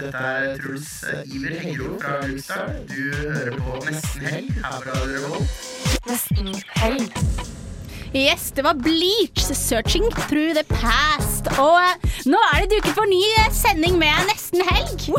dette er Truls Iver Hengro fra Luxstar. Du hører på Nesten Helg her fra Radio Revolt. Nesten helg. Yes, det var Bleach, 'Searching Through the Past'. Og eh, nå er det duket for ny eh, sending med Nesten helg.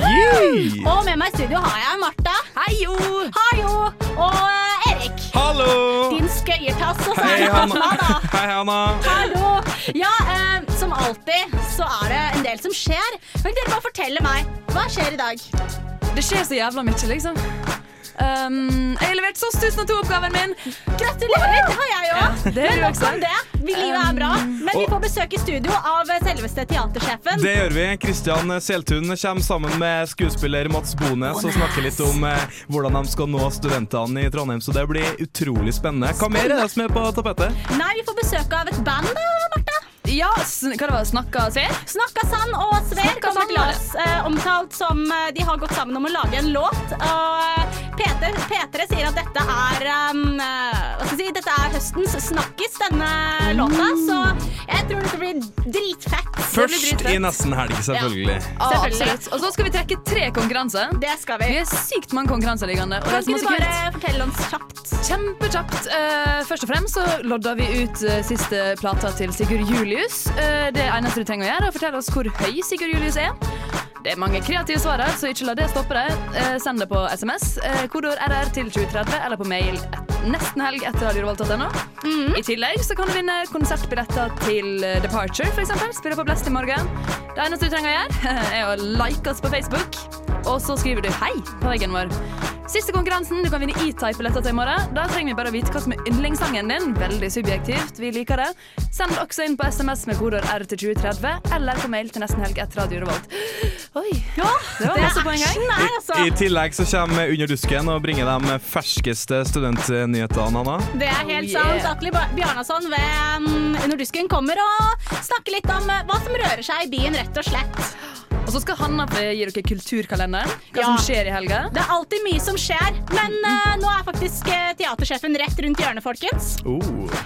Og med meg i studio har jeg Martha. Hei jo. Hei jo. Og eh, Erik. Hallo! Din skøyetass Og så er Hei, Hanna. Hei, Hanna. Hallo! Ja, eh, som alltid så er det en del som skjer. Kan dere bare fortelle meg, hva skjer i dag? Det skjer så jævla mye, liksom. Um, jeg har levert SOS 1002-oppgaven min. Gratulerer! Det har jeg òg. Ja, Men nok om det. Vi, livet er bra. Men vi får besøk i studio av eh, selveste teatersjefen. Det gjør vi. Kristian Seltun kommer sammen med skuespiller Mats Bones og snakker litt om eh, hvordan de skal nå studentene i Trondheim. Så det blir utrolig spennende. Hva mer er det som er på tapetet? Nei, vi får besøk av et band, da, Martha. Ja, sn hva det var Snakka Sver? Snakka Sand og Sver kommer til oss, eh, omtalt som eh, de har gått sammen om å lage en låt. Og eh, Peter, Petre sier at dette er um, eh, Hva skal jeg si, dette er høstens snakkis, denne låta. Så jeg tror dette blir dritfett. Først i nesten helg, selvfølgelig. Ja, Selvfølgelig. absolutt. Og så skal vi trekke tre konkurranser. Det skal vi. Vi er sykt mange konkurranser liggende. Og det Kan som ikke er du så bare kult fortelle oss kjapt? Kjempekjapt. Eh, først og fremst så lodda vi ut eh, siste plata til Sigurd Julius. Eh, det eneste du trenger å gjøre, er å fortelle oss hvor høy Sigurd Julius er. Det er mange kreative svar her, så ikke la det stoppe deg. Eh, send det på SMS. Eh, Kodeord RR til 2030 eller på mail et- nestenhelg etter radiorevolt.no. I tillegg så kan du vinne konsertbilletter til eh, Departure, f.eks. Spiller på Blest i morgen. Det eneste du trenger å gjøre, er å like oss på Facebook, og så skriver du 'hei' på veggen vår. Siste konkurransen, du kan vinne E-Type-billetter til i morgen. Da trenger vi bare å vite hva som er yndlingssangen din. Veldig subjektivt, vi liker det. Send det også inn på SMS med kodeord R til 2030, eller på mail til nesten helg etter Radio Revolt. Oi, Ja, det var masse på en gang. Nei, altså. I tillegg så kommer Under dusken og bringer de ferskeste studentnyhetene, Anna. Det er helt Oh, yeah. sant. Atle Bjarnason ved um, Under dusken kommer og snakker litt om eh, hva som rører seg i byen, rett og slett. Og så skal Hanna gi dere kulturkalenderen. Hva Ja. som skjer i helga. Det er alltid mye som skjer, men uh, nå er faktisk uh, teatersjefen rett rundt hjørnet, folkens. Oh.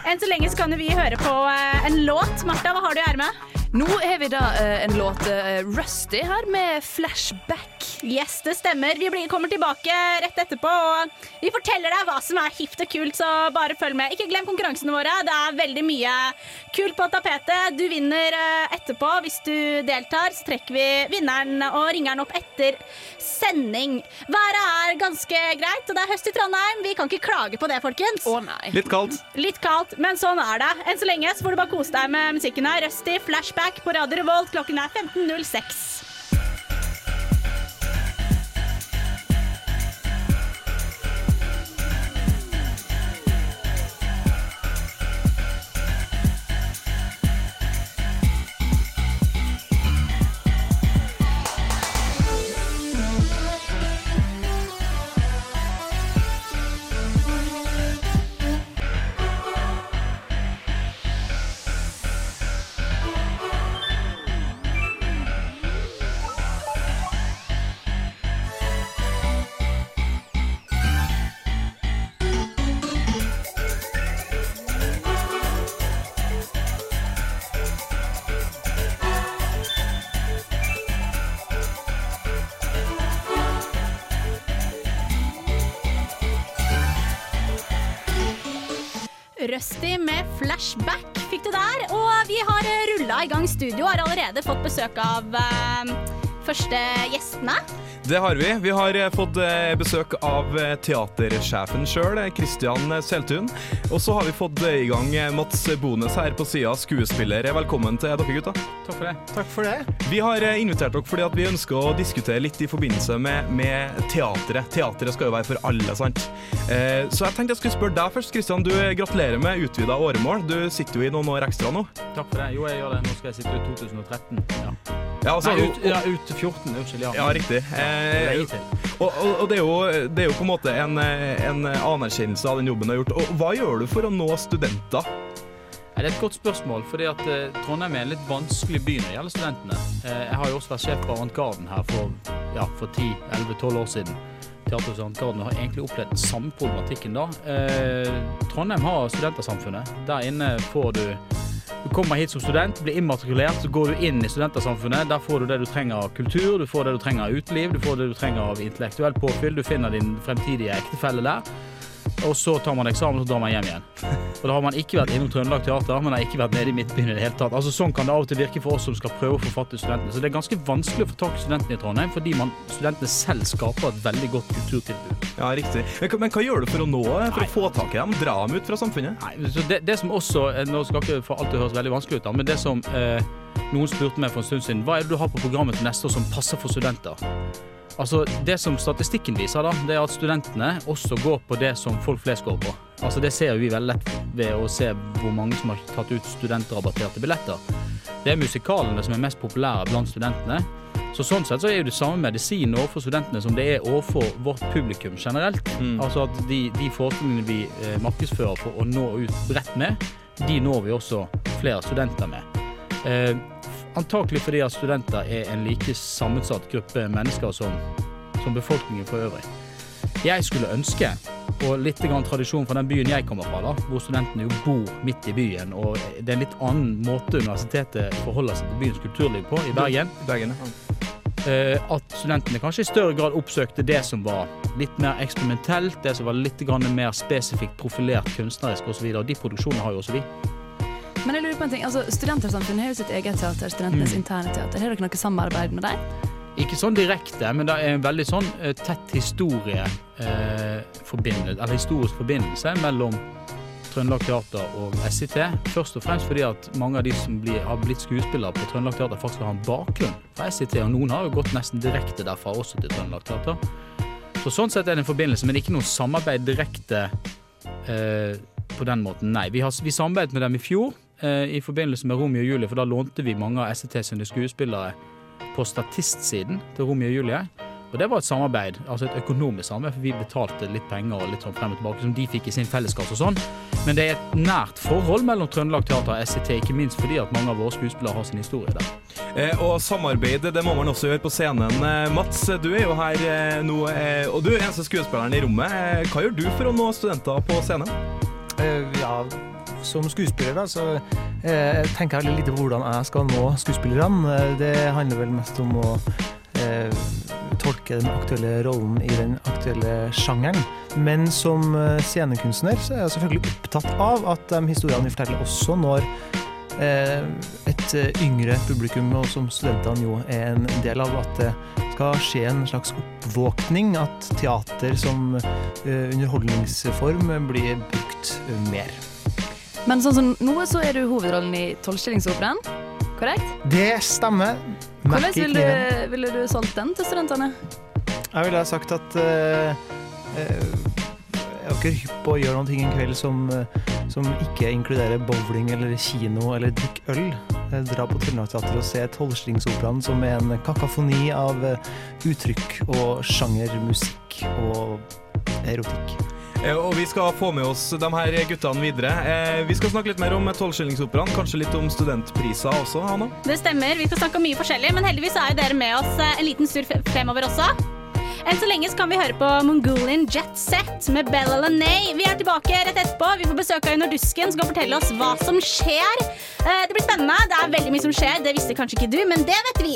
Enn så lenge så kan jo vi høre på eh, en låt. Martha, hva har du i ermet? Nå har vi da eh, en låt eh, Rusty her med flashback. Yes, det stemmer. Vi blir, kommer tilbake rett etterpå, og vi forteller deg hva som er hipt og kult, så bare følg med. Ikke glem konkurransene våre. Det er veldig mye kult på tapetet. Du vinner eh, etterpå. Hvis du deltar, så trekker vi vinneren og ringer den opp etter sending. Været er ganske greit, og det er høst i Trondheim. Vi kan ikke klage på det, folkens. Å nei. Litt kaldt. Litt kaldt, men sånn er det. Enn så lenge så får du bare kose deg med musikken her. Rusty Flashback på Radio Revolt. Klokken er 15.06. flashback fikk du der. Og vi har rulla i gang studio og har allerede fått besøk av eh, første gjestene. Det har vi. Vi har eh, fått eh, besøk av eh, teatersjefen sjøl, Kristian Seltun. Og så har vi fått i gang Mats Bones her på sida, skuespiller. Velkommen til dere gutta. Takk for det. Takk for det. Vi har invitert dere fordi at vi ønsker å diskutere litt i forbindelse med, med teatret. Teatret skal jo være for alle, sant? Eh, så jeg tenkte jeg skulle spørre deg først. Kristian, du gratulerer med utvida åremål. Du sitter jo i noen år ekstra nå. Takk for det. Jo, jeg gjør det. Nå skal jeg sitte i 2013. Ja. Ja, altså, Nei, ut, ja, ut 14. Unnskyld. Ja. Ja, riktig. Eh, og og, og det, er jo, det er jo på en måte en, en anerkjennelse av den jobben du har gjort. Og hva gjør du for å nå studenter? Det er et godt spørsmål, fordi at eh, Trondheim er en litt vanskelig by når det gjelder studentene. Eh, jeg har jo også vært sjef på Avantgarden her for, ja, for 10-11-12 år siden. Teaterhuset Avantgarden har egentlig opplevd den samme problematikken da. Eh, Trondheim har studentersamfunnet. Der inne får du Du kommer hit som student, blir immatrikulert, så går du inn i studentersamfunnet. Der får du det du trenger av kultur, du får det du trenger av uteliv, du får det du trenger av intellektuelt påfyll, du finner din fremtidige ektefelle der. Og så tar man eksamen, og så drar man hjem igjen. Og da har man ikke vært innom Trøndelag Teater, men har ikke vært nede i Midtbyen i det hele tatt. Altså Sånn kan det av og til virke for oss som skal prøve å få fatt i studentene. Så det er ganske vanskelig å få tak i studentene i Trondheim, fordi man, studentene selv skaper et veldig godt kulturtilbud. Ja, riktig. Men, men hva gjør du for å nå For å få tak i dem? Dra dem ut fra samfunnet? Nei, så det, det som også eh, Nå skal ikke for alltid høres veldig vanskelig ut, da, men det som eh, noen spurte meg for en stund siden, hva er det du har på programmet til neste år som passer for studenter? Altså, Det som statistikken viser, da, det er at studentene også går på det som folk flest går på. Altså, Det ser vi veldig lett ved å se hvor mange som har tatt ut studentrabatterte billetter. Det er musikalene som er mest populære blant studentene. Så Sånn sett så er jo det samme medisin overfor studentene som det er overfor vårt publikum generelt. Altså at De, de forestillingene vi eh, markedsfører for å nå ut bredt med, de når vi også flere studenter med. Eh, antakelig fordi at studenter er en like sammensatt gruppe mennesker som, som befolkningen for øvrig. Jeg skulle ønske, og litt grann tradisjon fra den byen jeg kommer fra, da, hvor studentene jo bor midt i byen, og det er en litt annen måte universitetet forholder seg til byens kulturliv på i Bergen, Bergen, ja. eh, at studentene kanskje i større grad oppsøkte det som var litt mer eksperimentelt, det som var litt grann mer spesifikt profilert kunstnerisk osv. Og de produksjonene har jo også vi. Men jeg lurer på en ting, altså Studentersamfunnet har jo sitt eget teater, studentenes interne teater. Har dere noe samarbeid med dem? Ikke sånn direkte, men det er en veldig sånn eh, tett historie eh, historisk forbindelse mellom Trøndelag Teater og SIT. Først og fremst fordi at mange av de som blir, har blitt skuespillere på Trøndelag Teater, faktisk har en bakgrunn fra SIT, og noen har jo gått nesten direkte derfra også til Trøndelag Teater. Så sånn sett er det en forbindelse, men ikke noe samarbeid direkte eh, på den måten, nei. Vi, har, vi samarbeidet med dem i fjor eh, i forbindelse med Romeo og Julie, for da lånte vi mange av SIT sine skuespillere på statistsiden til Romeo og Julie. Og det var et samarbeid, altså et økonomisk samarbeid, for vi betalte litt penger og litt sånn frem og tilbake som de fikk i sin felleskasse og sånn. Men det er et nært forhold mellom Trøndelag Teater og SCT, ikke minst fordi at mange av våre skuespillere har sin historie der. Eh, og samarbeid det må man også gjøre på scenen. Eh, Mats, du er jo her eh, nå, eh, og du er eneste skuespilleren i rommet. Eh, hva gjør du for å nå studenter på scenen? Eh, ja, som skuespiller da, så eh, tenker jeg litt på hvordan jeg skal nå skuespillerne. Eh, Det handler vel mest om å eh, tolke den aktuelle rollen i den aktuelle sjangeren. Men som eh, scenekunstner så er jeg selvfølgelig opptatt av at de historiene vi forteller også når eh, et yngre publikum, og som studentene jo er en del av, at det skal skje en slags oppvåkning, at teater som underholdningsform blir brukt mer. Men sånn som nå så er du hovedrollen i Tolvstillingsoperaen, korrekt? Det stemmer. Hvordan ville du, ville du solgt den til studentene? Jeg ville ha sagt at uh, uh, jeg er ikke hypp på å gjøre noe en kveld som, eh, som ikke inkluderer bowling eller kino eller drikk øl? Dra på Trøndelag og se Tolvstillingsoperaen som er en kakafoni av uttrykk og sjanger, musikk og erotikk. Eh, og vi skal få med oss de her guttene videre. Eh, vi skal snakke litt mer om Tolvskillingsoperaen, kanskje litt om studentpriser også, Hanna? Det stemmer, vi skal snakke om mye forskjellig, men heldigvis er jo dere med oss eh, en liten sur fremover også. Enn så lenge så kan vi høre på Mongolian Jet Set med Bella Lanay. Vi er tilbake rett etterpå. Vi får besøk av Under Dusken, som kan fortelle oss hva som skjer. Det blir spennende. Det er veldig mye som skjer. Det visste kanskje ikke du, men det vet vi.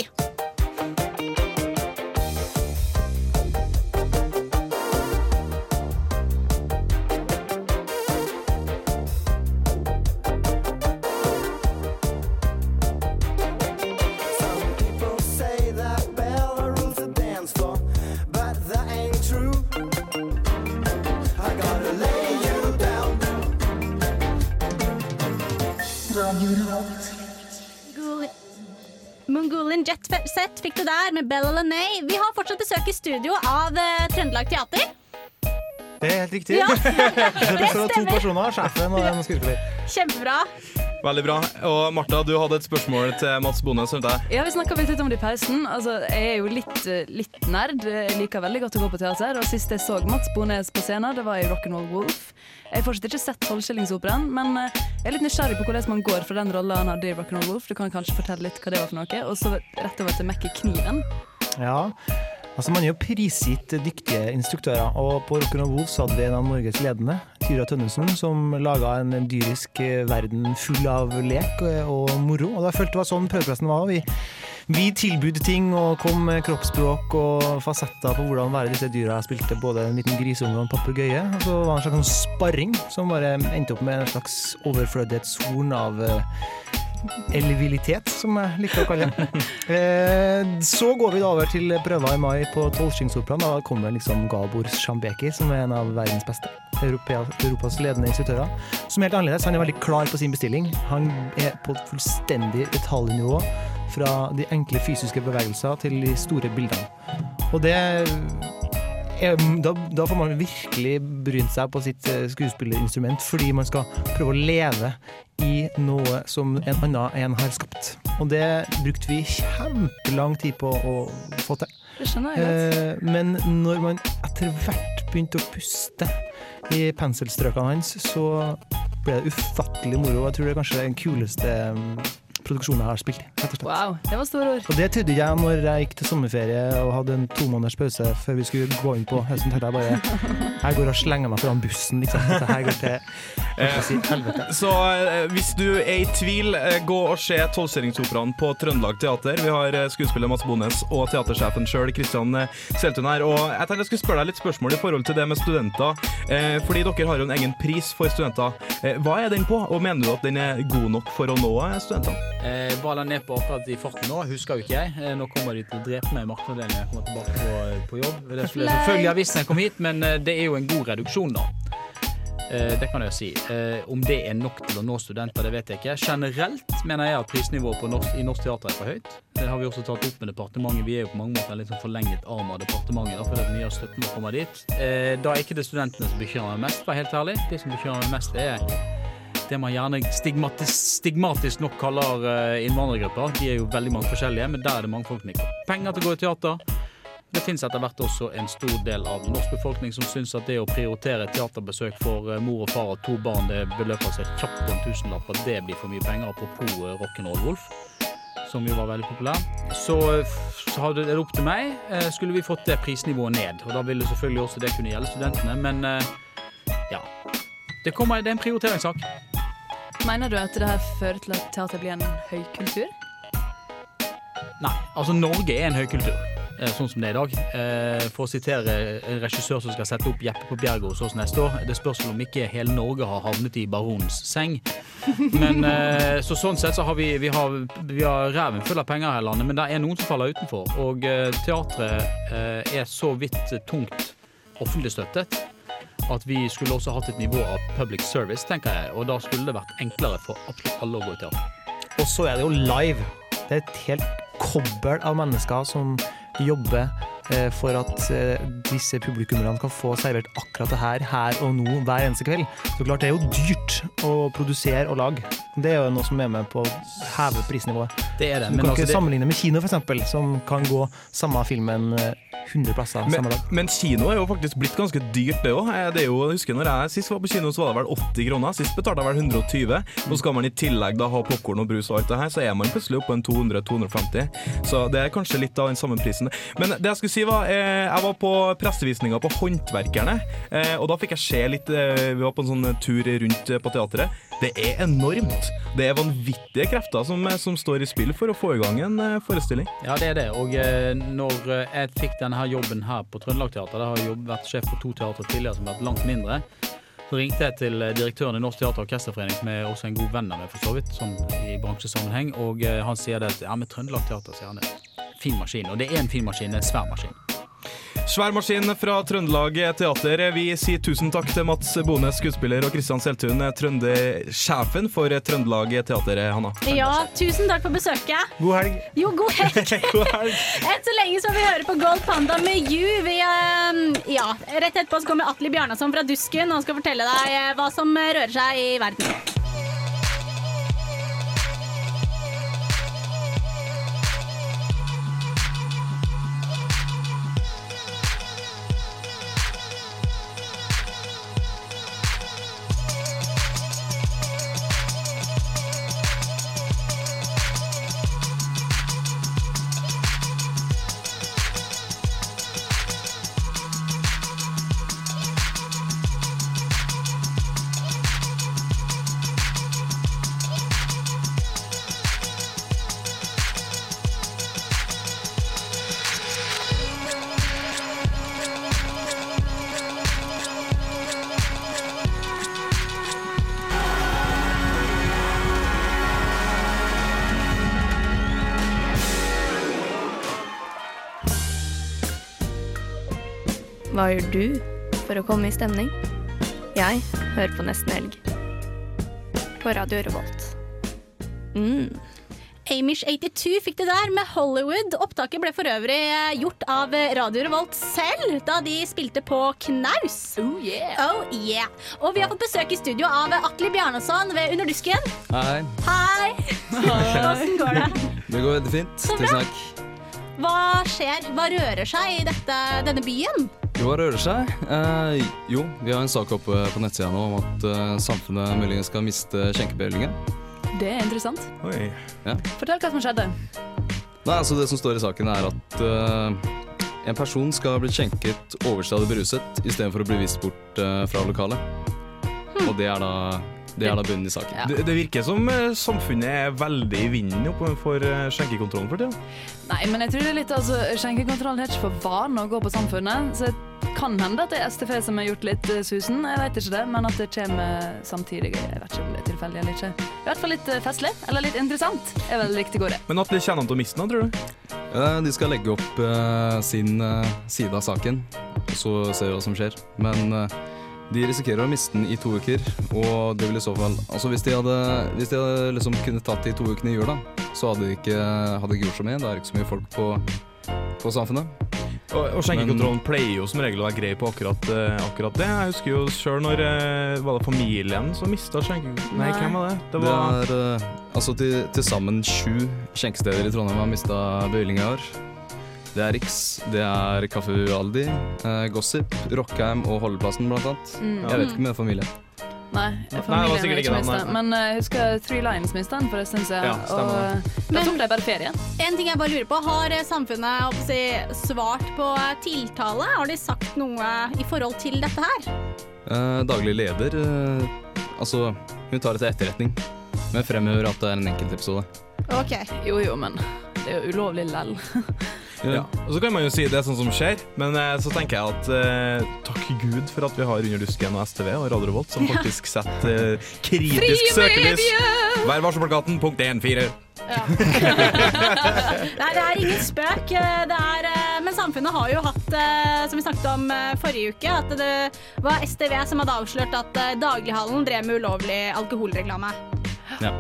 Mongolian Jet Set fikk du der med Bella Lenay. Vi har fortsatt besøk i studio av uh, Trøndelag Teater. Det er helt riktig. Ja, det består av to stemmer. personer, sjefen og en skuespiller. Kjempebra. Veldig bra. Og Martha, du hadde et spørsmål til Mats Bonde. Ja, Vi snakka litt om det i pausen. Altså, jeg er jo litt, eh, litt nerd. Jeg liker veldig godt å gå på teater. Og Sist jeg så Mats Bones på scenen, det var i Rock'n'Roll Wolf. Jeg har fortsatt ikke sett Tolvskillingsoperaen, men eh, jeg er litt nysgjerrig på hvordan man går fra den rolla han hadde i Rock'n'Roll Wolf. Du kan kanskje fortelle litt hva det var for noe. Og så rett over til Mekke Kniven. Ja, altså Man er jo prisgitt dyktige instruktører, og på Rock'n'Roll Wolf så hadde vi en av Norges ledende, Tyra Tønnesen, som laga en dyrisk eh, verden full av lek eh, og moro. Og da følte det var sånn prøveklassen var. Vi, vi tilbød ting og kom med kroppsspråk og fasetter på hvordan være disse dyra. Jeg spilte både en liten griseunge og en papegøye. Og så var det en slags sånn sparring som bare endte opp med en slags overflødighetshorn av eh, Elvilitet, som jeg liker å kalle det. Eh, så går vi da over til prøver i mai på Tolvskingsoperaen. Da kommer liksom Gabor Sjambeki, som er en av verdens beste. Europea, Europas ledende instruktører. Som er helt annerledes. Han er veldig klar på sin bestilling. Han er på et fullstendig detaljnivå. Fra de enkle fysiske bevegelser til de store bildene. Og det da, da får man virkelig brynt seg på sitt eh, skuespillerinstrument, fordi man skal prøve å leve i noe som en annen en har skapt. Og det brukte vi kjempelang tid på å få til. Det skjønner jeg godt. Eh, men når man etter hvert begynte å puste i penselstrøkene hans, så ble det ufattelig moro. Jeg tror det er kanskje den kuleste mm, produksjonen jeg har spilt i. rett og slett. Wow, det var store ord. Og det trodde jeg når jeg gikk til sommerferie og hadde en to måneders pause før vi skulle gå inn på høsten. tenkte jeg bare Jeg går og slenger meg foran bussen, liksom. Dette her går til si, helvete. Så eh, hvis du er i tvil, eh, gå og se Tolvskillingsoperaen på Trøndelag Teater. Vi har eh, skuespiller Mats Bones og teatersjefen sjøl, Kristian eh, Seltun her. Og jeg tenkte jeg skulle spørre deg litt spørsmål i forhold til det med studenter. Eh, fordi dere har jo en egen pris for studenter. Eh, hva er den på, og mener du at den er god nok for å nå eh, studentene? Eh, bare ned på akkurat i farten nå, husker jo ikke jeg. Eh, nå kommer de til å drepe meg i markedsavdelingen jeg kommer tilbake på, på jobb. Det skulle jeg selvfølgelig ha visst når jeg kom hit, men eh, det er jo en god reduksjon, da. Eh, det kan jeg si. Eh, om det er nok til å nå studenter, det vet jeg ikke. Generelt mener jeg at prisnivået på norsk, i norsk teater er for høyt. Det har vi også tatt opp med departementet. Vi er jo på mange måter en litt sånn forlenget arm av departementet, da, fordi at mye av støtten vår kommer dit. Eh, da er ikke det studentene som bekymrer meg mest, for helt ærlig. Det som bekymrer meg mest, er det man gjerne stigmatisk, stigmatisk nok kaller eh, innvandrergrupper. De er jo veldig mange forskjellige, men der er det mange som penger til å gå i teater. Det finnes etter hvert også en stor del av norsk befolkning som syns at det å prioritere teaterbesøk for eh, mor og far og to barn, det beløper seg kjapt på en tusenlapp, at det blir for mye penger, apropos eh, Rock'n'Roll Wolf. Som jo var veldig populær. Så, så hadde det opp til meg, skulle vi fått det prisnivået ned. Og da ville selvfølgelig også det kunne gjelde studentene, men ja. Det, kommer, det er en prioriteringssak. Mener du at det her fører til at teater blir en høykultur? Nei, altså Norge er en høykultur, eh, sånn som det er i dag. Eh, For å sitere en regissør som skal sette opp Jeppe på Bjerget hos oss neste år, det spørs om ikke hele Norge har havnet i baronens seng. Men eh, så sånn sett så har vi, vi har, vi har reven full av penger her i landet, men det er noen som faller utenfor. Og teatret er så vidt tungt offentlig støttet at vi skulle også hatt et nivå av public service, tenker jeg. Og da skulle det vært enklere for absolutt alle å gå i teater. Og så er det jo live. Det er et helt kobbel av mennesker som jobber for at eh, disse publikummerne kan få servert akkurat det her her og nå hver eneste kveld. Så klart det er jo dyrt å produsere og lage. Det er jo noe som er med på å heve prisnivået. Det er det, Du kan altså ikke altså, sammenligne med kino, eksempel, som kan gå samme filmen eh, 100 plasser Men, samme dag. men kino er jo faktisk blitt ganske dyrt, det òg. Jeg husker når jeg sist var på kino, så var det vel 80 kroner. Sist betalte jeg vel 120. Nå skal man i tillegg da ha popkorn og brus og alt det her, så er man plutselig oppe på en 200-250. Så det er kanskje litt av den samme prisen. Men det jeg skulle si var, eh, jeg var på pressevisninga på Håndverkerne, eh, og da fikk jeg se litt eh, Vi var på en sånn tur rundt på teatret. Det er enormt. Det er vanvittige krefter som, som står i spill for å få i gang en forestilling. Ja, det er det. Og når jeg fikk denne jobben her på Trøndelag Teater, det har jeg vært sjef for to teatre tidligere som har vært langt mindre, så ringte jeg til eh, direktøren i Norsk Teater- og Orkesterforening, som er også en god venn av meg, for så vidt, sånn i bransjesammenheng, og eh, han sier det at ja, med Trøndelag Teater sier er han en fin maskin. Og det er en fin maskin, det er en svær maskin. Svær maskin fra Trøndelag Teater. Vi sier tusen takk til Mats Bones, skuespiller, og Kristian Seltun, trøndersjefen for Trøndelag Teater, Hanna. Ja, tusen takk for besøket. God helg. Jo, god helg. God helg. Enn så lenge så vil vi høre på Gold Panda med You. Vi, eh, ja, rett etterpå så kommer Atle Bjarnason fra Dusken og skal fortelle deg eh, hva som rører seg i verden. Hva gjør du for å komme i stemning? Jeg hører på Nesten Helg. På Radio Revolt. Mm. Amish82 fikk det der med Hollywood. Opptaket ble for øvrig eh, gjort av Radio Revolt selv da de spilte på knaus. Oh yeah. Og vi har fått besøk i studio av Atle Bjarnason ved Underdusken. Hei. Hei! Åssen går det? Det går veldig fint. Tusen takk. Hva skjer? Hva rører seg i dette, denne byen? Jo, hva rører seg? Eh, jo, vi har en sak oppe på nettsida nå om at eh, samfunnet muligens skal miste skjenkebevillingen. Det er interessant. Oi. Ja. Fortell hva som skjedde. Nei, altså Det som står i saken, er at eh, en person skal ha blitt skjenket overstadig beruset istedenfor å bli vist bort eh, fra lokalet. Og det er da, det er da bunnen i saken. Det, det virker som eh, samfunnet er veldig i vinden for eh, skjenkekontrollen for tida. Nei, men jeg tror det er litt altså, Skjenkekontrollen er ikke for vane å gå på Samfunnet. Så det kan hende at det er STF som har gjort litt eh, susen. Jeg vet ikke det, men at det kommer samtidig. Jeg vet ikke om det er tilfeldig eller ikke. I hvert fall litt festlig, eller litt interessant, er vel riktig ordet. Men at det kjenner han til å miste den, tror du? Eh, de skal legge opp uh, sin uh, side av saken, og så ser vi hva som skjer. Men eh, de risikerer å miste den i to uker, og det vil i så fall Altså hvis de hadde, hvis de hadde liksom kunnet tatt de to ukene i jula, så hadde de ikke, hadde de ikke gjort så mye. Da er det ikke så mye folk på, på Samfunnet. Og, og skjenkekontrollen pleier jo som regel å være grei på akkurat, uh, akkurat det. Jeg husker jo sjøl når uh, Var det familien som mista skjenkekontrollen? Nei, hvem var det? Det, var er uh, altså til, til sammen sju skjenkesteder i Trondheim har mista bevilling i år. Det er Riks, det er Kaffe Aldi, eh, Gossip, Rockheim og Holdeplassen blant annet. Mm. Jeg vet ikke med familien. Nei, familien sikkert er ikke mista nei. Men eh, jeg husker Three Lines mista den for det stund jeg. Ja, og eh, da tok de bare ferie. En ting jeg bare lurer på, Har eh, samfunnet si, svart på eh, tiltale? Har de sagt noe i forhold til dette her? Eh, daglig leder eh, Altså, hun tar det til etterretning, men fremhever at det er en enkeltepisode. Ok. Jo jo, men det er jo ulovlig lell. Ja. Og så kan man jo si det er sånn som skjer, men eh, så tenker jeg at eh, takk Gud for at vi har Under Dusken og STV og Radio Revolt, som faktisk setter eh, kritisk søkelys. Vær varsom-plakaten, punkt 1-4. Nei, det er ingen spøk. Det er, eh, men samfunnet har jo hatt, eh, som vi snakket om forrige uke, at det var STV som hadde avslørt at daglighallen drev med ulovlig alkoholreklame. Ja.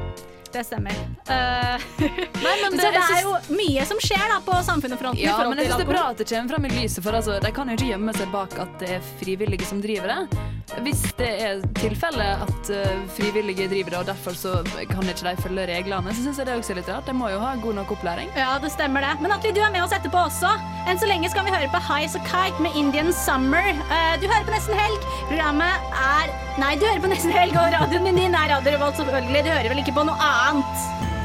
Det stemmer. Eh, men det- så det er jo mye som skjer da på samfunnet-fronten. Ja, men jeg syns det er bra at det kommer fram i lyset, for altså, de kan jo ikke gjemme seg bak at det er frivillige som driver det. Hvis det er tilfellet at uh, frivillige driver det, og derfor så kan ikke de følge reglene, så syns jeg det også er litt rart. De må jo ha god nok opplæring. Ja, det stemmer det. Men Atle, du er med oss etterpå også. Enn så lenge skal vi høre på High As A Kite med Indian Summer. Uh, du hører på Nesten Helg. Programmet er Nei, du hører på Nesten Helg, og radioen din er Radio Revolt, selvfølgelig. Du hører vel ikke på noe annet? sant!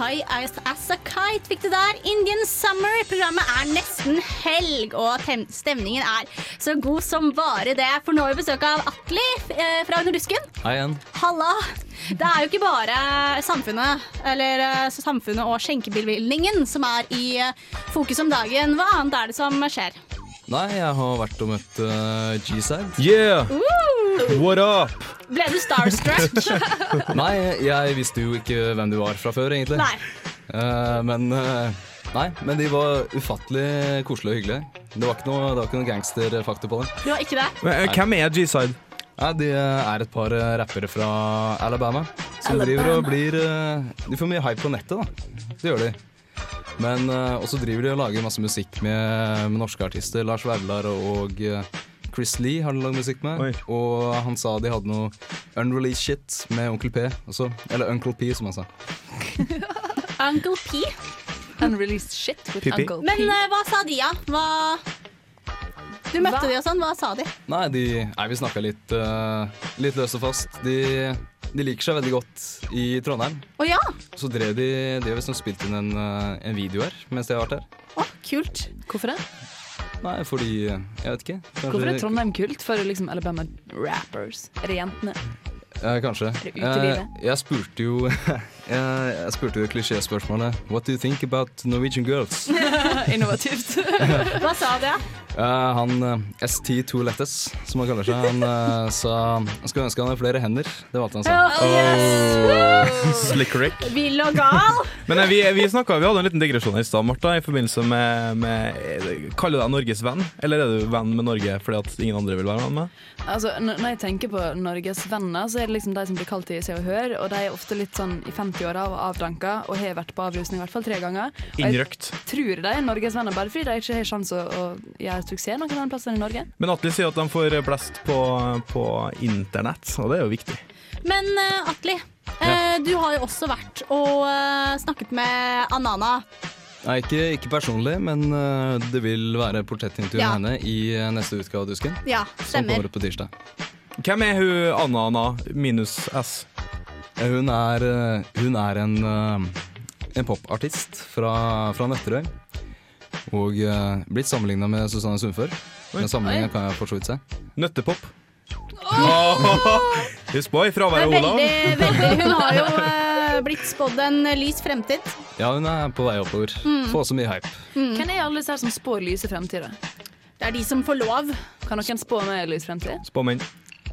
High As, a Kite fikk du der. Indian Summer. Programmet er nesten helg, og stemningen er så god som bare det. For nå har vi besøk av Atli eh, fra Dusken. Hei igjen. Halla! Det er jo ikke bare samfunnet, eller eh, samfunnet og skjenkebevilgningen som er i eh, fokus om dagen. Hva annet er det som skjer? Nei, jeg har vært og møtt uh, G-Side. Yeah! What up? ble du starstruck? Nei, jeg visste jo ikke hvem du var fra før, egentlig. Nei. Uh, men uh, Nei, men de var ufattelig koselige og hyggelige. Det var ikke noe, det var ikke noe gangsterfaktor på det. Det var ikke det? Men, uh, hvem er G-Side? Nei, De er et par rappere fra Alabama som driver og blir De får mye hype på nettet, da. Det gjør de. Men uh, også driver de og lager masse musikk med, med norske artister. Lars Vaular og eh, Chris Lee har de lagd musikk med. Og han sa de hadde noe unreleased shit med Onkel P også. Eller Uncle P, som han sa. Uncle P. Unreleased shit with Pippi. Uncle Men P. eh, hva sa de, da? Hva Du møtte de og sånn, hva sa de? Nei, de, nei vi snakka litt, uh, litt løst og fast. De, de liker seg veldig godt i Trondheim. Å ja, Så drev de De har visst spilt inn en, eh, en video her mens de har vært her. kult. Hvorfor det? Nei, fordi Jeg vet ikke. Kanskje- Hvorfor er Trondheim kult for liksom Alabama rappers? Er det jentene? Eh, kanskje. Er det utelivet? Eh, jeg spurte jo jeg, jeg spurte jo klisjéspørsmålet What do you think about Norwegian girls? Innovativt. Hva sa det? Uh, han uh, ST Toalettes, som han kaller seg, han uh, sa han skulle ønske han hadde flere hender. Det valgte han sa. Oh, yes! Slick Rick. Vill og gal. Men eh, vi, vi, snakket, vi hadde en liten digresjon i stad, Martha, i forbindelse med, med eh, Kaller du deg Norges venn, eller er du venn med Norge fordi at ingen andre vil være venn med? Altså, n- når jeg tenker på Norges venner, så er det liksom de som blir kalt i Se og Hør, og de er ofte litt sånn i 50-åra og avdanka og har vært på avrusning i hvert fall tre ganger. Og jeg tror de er Norges venner bare fordi de ikke har sjanse å, gjøre suksess noen andre plasser enn i Norge. Men Atli sier at de får blest på, på internett, og det er jo viktig. Men eh, Atli, eh, du har jo også vært og eh, snakket med Anana. Nei, ikke, ikke personlig, men det vil være portrettintervju Ja. med henne i neste utgave av Dusken. Ja, Som kommer på tirsdag. Hvem er hun Anna Anna minus S? Hun er, eh, hun er en, eh, en popartist fra, fra Nøtterøy. Og eh, blitt sammenligna med Susanne Sundfør. Den sammenligningen kan jeg for så vidt se. Nøttepop. Husk på, i er av Olav. Hun har jo blitt spådd en lys fremtid. Ja, hun er på vei oppover. Mm. Få så mye hype. Hvem er alle disse her som spår lyse fremtider? Det er de som får lov. Kan noen spå meg lys fremtid? Spåmenn.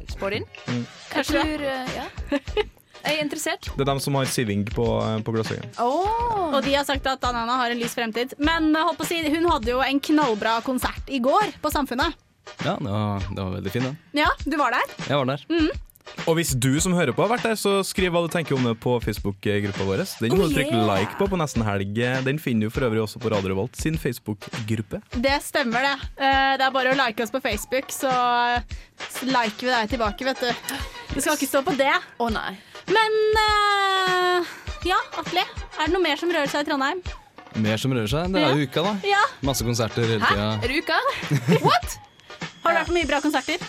Spå din? Mm. Kanskje, Kanskje tror, eh, ja. Jeg er interessert. Det er dem som har siving på, på Gløshaugen. Og de har sagt at Anana har en lys fremtid. Men eh, holdt på å si, hun hadde jo en knallbra konsert i går på Samfunnet. Ja, det var, det var veldig fin, den. Ja, du var der? Jeg var der. Mm. Og hvis du som hører på har vært der, så skriv hva du tenker om det på Facebook-gruppa vår. Den må Oh, du trykke like på på nesten helg. Den finner du for øvrig også på Radio Revolt sin Facebook-gruppe. Det stemmer, det. Eh, Det er bare å like oss på Facebook, så liker vi deg tilbake, vet du. Du skal ikke stå på det. Å nei. Men uh, ja, Atle. Er det noe mer som rører seg i Trondheim? Mer som rører seg. Det er jo uka, da. Ja. Masse konserter hele Hæ? tida. Er det uka? What? Har du vært på mye bra konserter?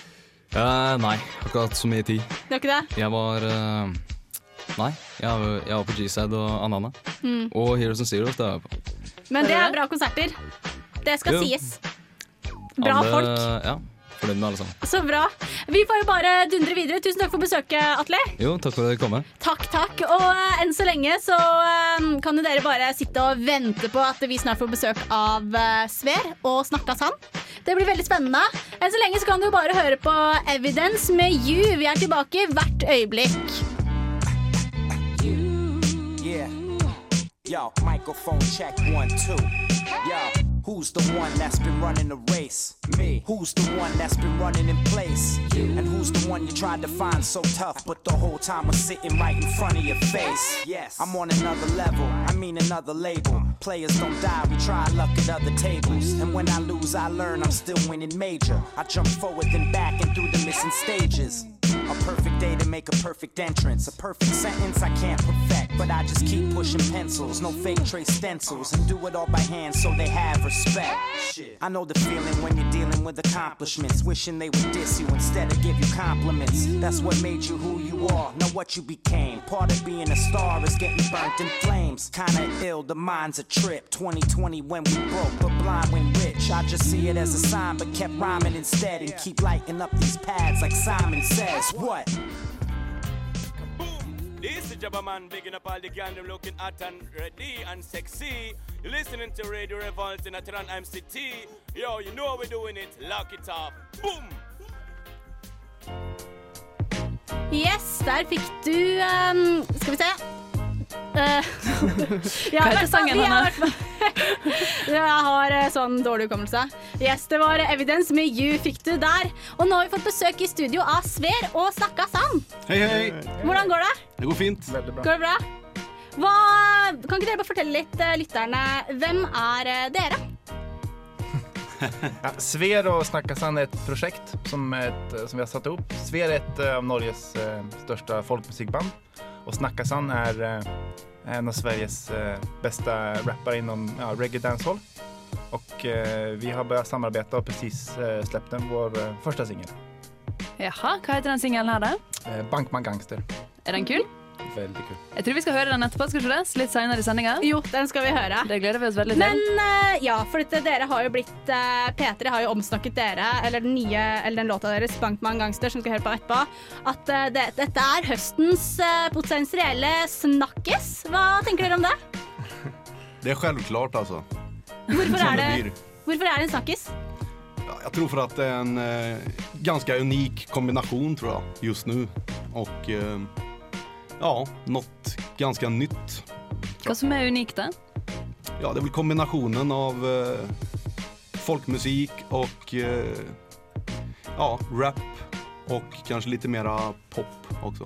Uh, nei, har ikke hatt så mye tid. Det var ikke det? Jeg var uh, Nei, jeg var, jeg var på G-Side og Anana. Mm. Og Heroes and Zeros. Det var jeg på. Men det er bra konserter. Det skal Jo. sies. Bra alle, folk. Ja, fornøyd med alle sammen. Så bra. Vi får jo bare dundre videre. Tusen takk for besøket, Atle. Jo, takk for at dere kom. med. Takk, takk. Og uh, enn så lenge så uh, kan jo dere bare sitte og vente på at vi snart får besøk av uh, Sver og Snakka sann. Det blir veldig spennende. Enn så lenge så kan du bare høre på Evidence med You. Vi er tilbake hvert øyeblikk. Yeah. Yo, microphone check one, two. Yo, who's the one that's been running the race? Me. Who's the one that's been running in place? You. And who's the one you tried to find so tough, but the whole time was sitting right in front of your face? Yes. I'm on another level, I mean another label. Players don't die, we try luck at other tables. And when I lose, I learn I'm still winning major. I jump forward then back and through the missing stages. A perfect day to make a perfect entrance. A perfect sentence I can't perfect, but I just keep pushing pencils. No fake trace stencils, and do it all by hand so they have respect. I know the feeling when you're dealing with accomplishments, wishing they would diss you instead of give you compliments. That's what made you who you are, not what you became. Part of being a star is getting burnt in flames. Kinda ill, the mind's a trip. 2020 when we broke, but blind when rich. I just see it as a sign, but kept rhyming instead and keep lighting up these pads like Simon says. What? This is Jabba Man, bigging up all the gang, them looking hot and ready and sexy. You're listening to Radio Revolt in Atran MCT. Yo, you know how we're doing it. Lock it up. Boom! Yes, der fikk du um, Skal vi se. Eh, ja, Hva heter sangen, fall- Jeg har eh, sånn dårlig hukommelse. Yes, det var Evidence med You fikk du der. Og nå har vi fått besøk i studio av Sver og Snakka Sand. Hei, hei. Hvordan går det? Det går fint. Veldig Går det bra? Hva, kan ikke dere bare fortelle litt, eh, lytterne, hvem er dere? Ja, Sver og Snakka Sand er et prosjekt som, et, som vi har satt opp. Sver er et av Norges største folkemusikkband. Og Snakka Sand er en av Sveriges eh, beste rappere innom ja, reggae dancehall. Og eh, vi har börjat samarbeta og precis eh, släppt den, vår eh, første singel. Jaha, hva heter den singelen her, da? Eh, Bankman Gangster. Er den kul? Veldig kul. Jeg tror vi skal høre den etterpå. skal du det? Litt seinere i sendinga. Jo, den skal vi høre. Det gleder vi oss veldig til. Men uh, ja, for dette, dere har jo blitt uh, P3 har jo omsnakket dere, eller den nye, eller den låta deres, 'Bankman Gangster', som vi skal høre på etterpå, at uh, det, dette er høstens uh, potensielle snakkes. Hva tenker dere om det? Det er selvklart, altså. Hvorfor er det, hvorfor er det en snakkis? Jeg Jag tror för att det är en eh, ganska unik kombination tror jag just nu. Och eh, ja, något ganska nytt. Hva som er unikt, da? Ja, det är väl kombinationen av eh, folkmusik och eh, ja, rap och kanske lite mera pop också.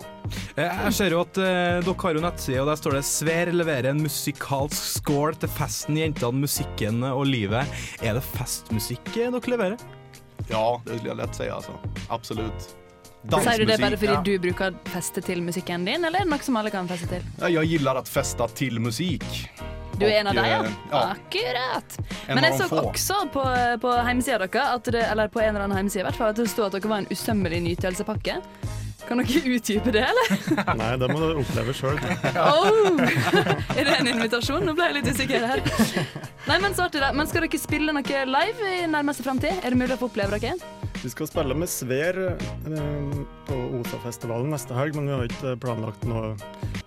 Eh, Jeg ser jo at eh, dere har jo nettside, og der står det 'Sver leverer en musikalsk score til festen, jentene, musikken og livet'. Er det festmusikk eh, dere leverer? Ja, det skulle jag lätt säga alltså. Absolut. Sier du det bare fordi ja. du bruker feste til musikken din, eller er det noe som alle kan feste til? Jeg liker å feste til musikk. Du er en av dem, ja? eh, ja. Akkurat. Men jeg så også på, på hjemmesida deres, det, eller på en eller annen hjemmeside hvert fall, at det sto at dere var en usømmelig nytelsepakke. Kan dere utdype det, eller? Nei, det må du oppleve sjøl. Oh! Er det en invitasjon? Nå ble jeg litt usikker her. Nei, Men så artig da. Men skal dere spille noe live i nærmeste framtid? Er det mulig å få oppleve dere? Vi skal spille med Sver på Osa-festivalen neste helg, men vi har ikke planlagt noe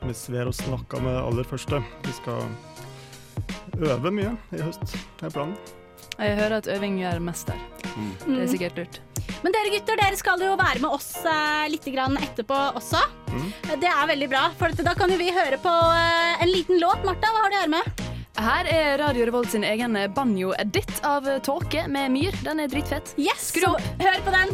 med Sver å snakke med aller første. Vi skal øve mye i høst, er planen. Jeg hører at øving gjør mester. Det er sikkert lurt. Men dere gutter, dere skal jo være med oss eh, litt etterpå også. Det er veldig bra, for da kan jo vi høre på eh, en liten låt. Martha, hva har du her med? Her er Radio Revolt sin egen banjo-edit av Tåke med myr. Den er dritfett. Yes, Skru opp. så hør på den.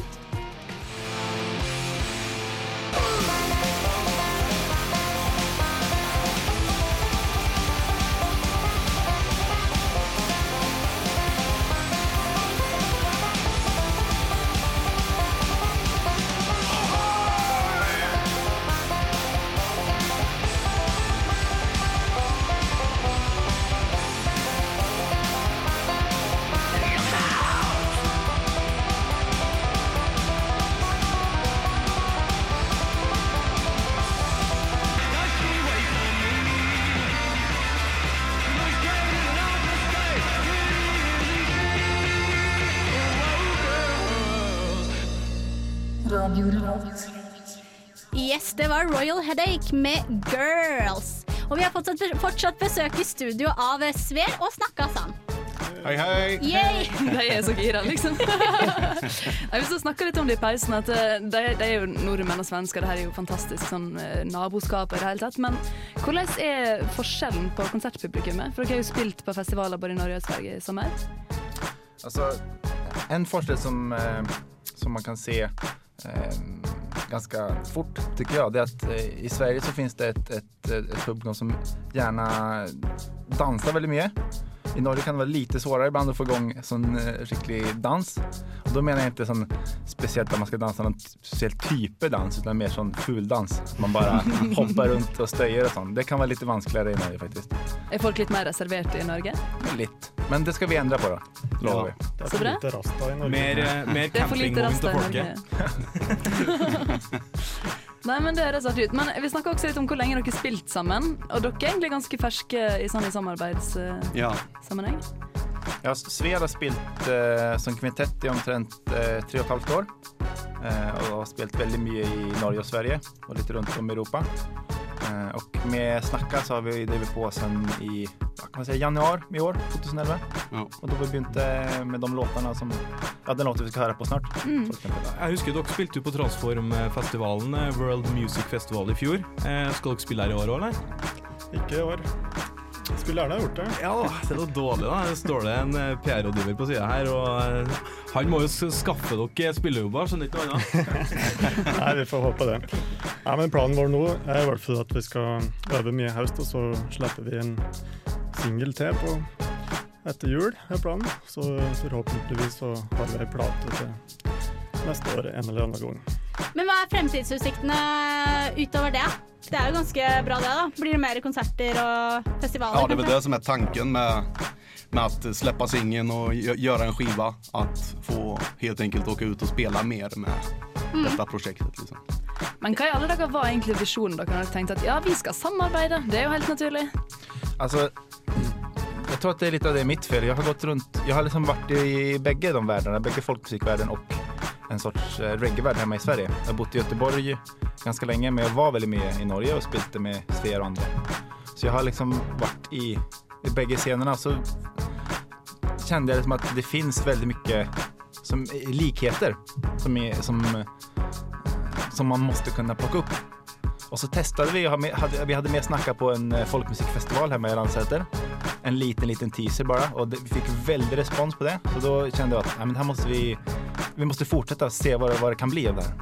Var Royal Headache med Girls. Og vi har fortsatt, fortsatt besøk i studio av Sver og Snakka Sand. Hei, hei! Yay! De er så gira, liksom. Jeg vil så snakke litt om det i pausen. At eh, de, de er jo nordmenn og svensker, det her er jo fantastisk sånn eh, naboskap i det hele tatt. Men hvordan er forskjellen på konsertpublikummet? For dere har jo spilt på festivaler både i Norge og Sverige i sommer. Altså, en forskjell som, eh, som man kan se ganska fort tycker jag, det är att eh, i Sverige så finns det ett, ett, ett publikum som gärna dansar väldigt mycket. I Norge kan det være lite svårare ibland å få igång sånn eh, skikkelig dans. Og da mener jeg ikke sånn spesielt at man skal danse noen spesiell type dans, men mer sånn fuldans. Man bare hopper rundt og støyer og sånn. Det kan være litt vanskeligere i Norge, faktisk. Er folk litt mer reserverte i Norge? Litt. Men det skal vi endre på, da. Lover vi. Det er Så for lite rasta i Norge. Mer, mer Det er for lite campingvogn til folket. Nei, men det høres artig ut. Men vi snakker også litt om hvor lenge dere har spilt sammen. Og dere er egentlig ganske ferske i sånn i samarbeidssammenheng. Ja, Sved har spilt eh, som kvintett i omtrent eh, tre og et halvt år. Eh, og har spilt veldig mye i Norge og Sverige, og litt rundt om i Europa. Eh, og med Snakka så har vi drevet på siden i hva kan man si, januar i år, 2011. Og da vi begynte med de låtene som Ja, den låten vi skal høre på snart. Mm. Jeg husker dere spilte på Transform-festivalen, eh, World Music Festival, i fjor. Eh, skal dere spille her i år òg, eller? Ikke i år. Skulle gjerne ha gjort det. Ja da, det er noe dårlig, da. Det står det en eh, PR-rådgiver på sida her, og eh, han må jo skaffe dere spillejobber, skjønner ikke noe annet. Nei, vi får håpe det. Nei, men Planen vår nå er i hvert fall at vi skal øve mye i høst, og så slipper vi en singel til på etter jul, er planen. Så forhåpentligvis så har vi ei plate til neste år en eller annen gang. Men hva er fremtidsutsiktene utover det? Det er jo ganske bra det, da. Blir det mer konserter og festivaler? Ja, det er vel det som er tanken med, med å slippe singelen og gjøre en skiva. At få helt enkelt åke ut og spille mer med Mm. dette prosjektet. Liksom. Men hva i alle dager var egentlig visjonen dere hadde tenkt at ja, vi skal samarbeide? Det er jo helt naturlig. Altså, jeg tror at det er litt av det i mitt fel. Jeg har gått rundt Jeg har liksom vært i begge de verdenene, begge folkemusikkverdenen och en sorts eh, reggaevärld hemma i Sverige. Jag har bott i Göteborg ganska länge, men jag var väldigt mycket i Norge och spilte med Svea och andra. Så jag har liksom varit i, i bägge scenerna. Så kände jag liksom att det finns väldigt mycket som, likheter som, är, som, som man måste kunna plocka upp. Och så testade vi, vi hade med snacka på en eh, folkmusikfestival hemma i Landsäter. En liten, liten teaser bara och det, vi fick veldig respons på det. Så då kände jag att ja, men här måste vi, vi måste fortsätta se vad, det- vad det kan bli av det här.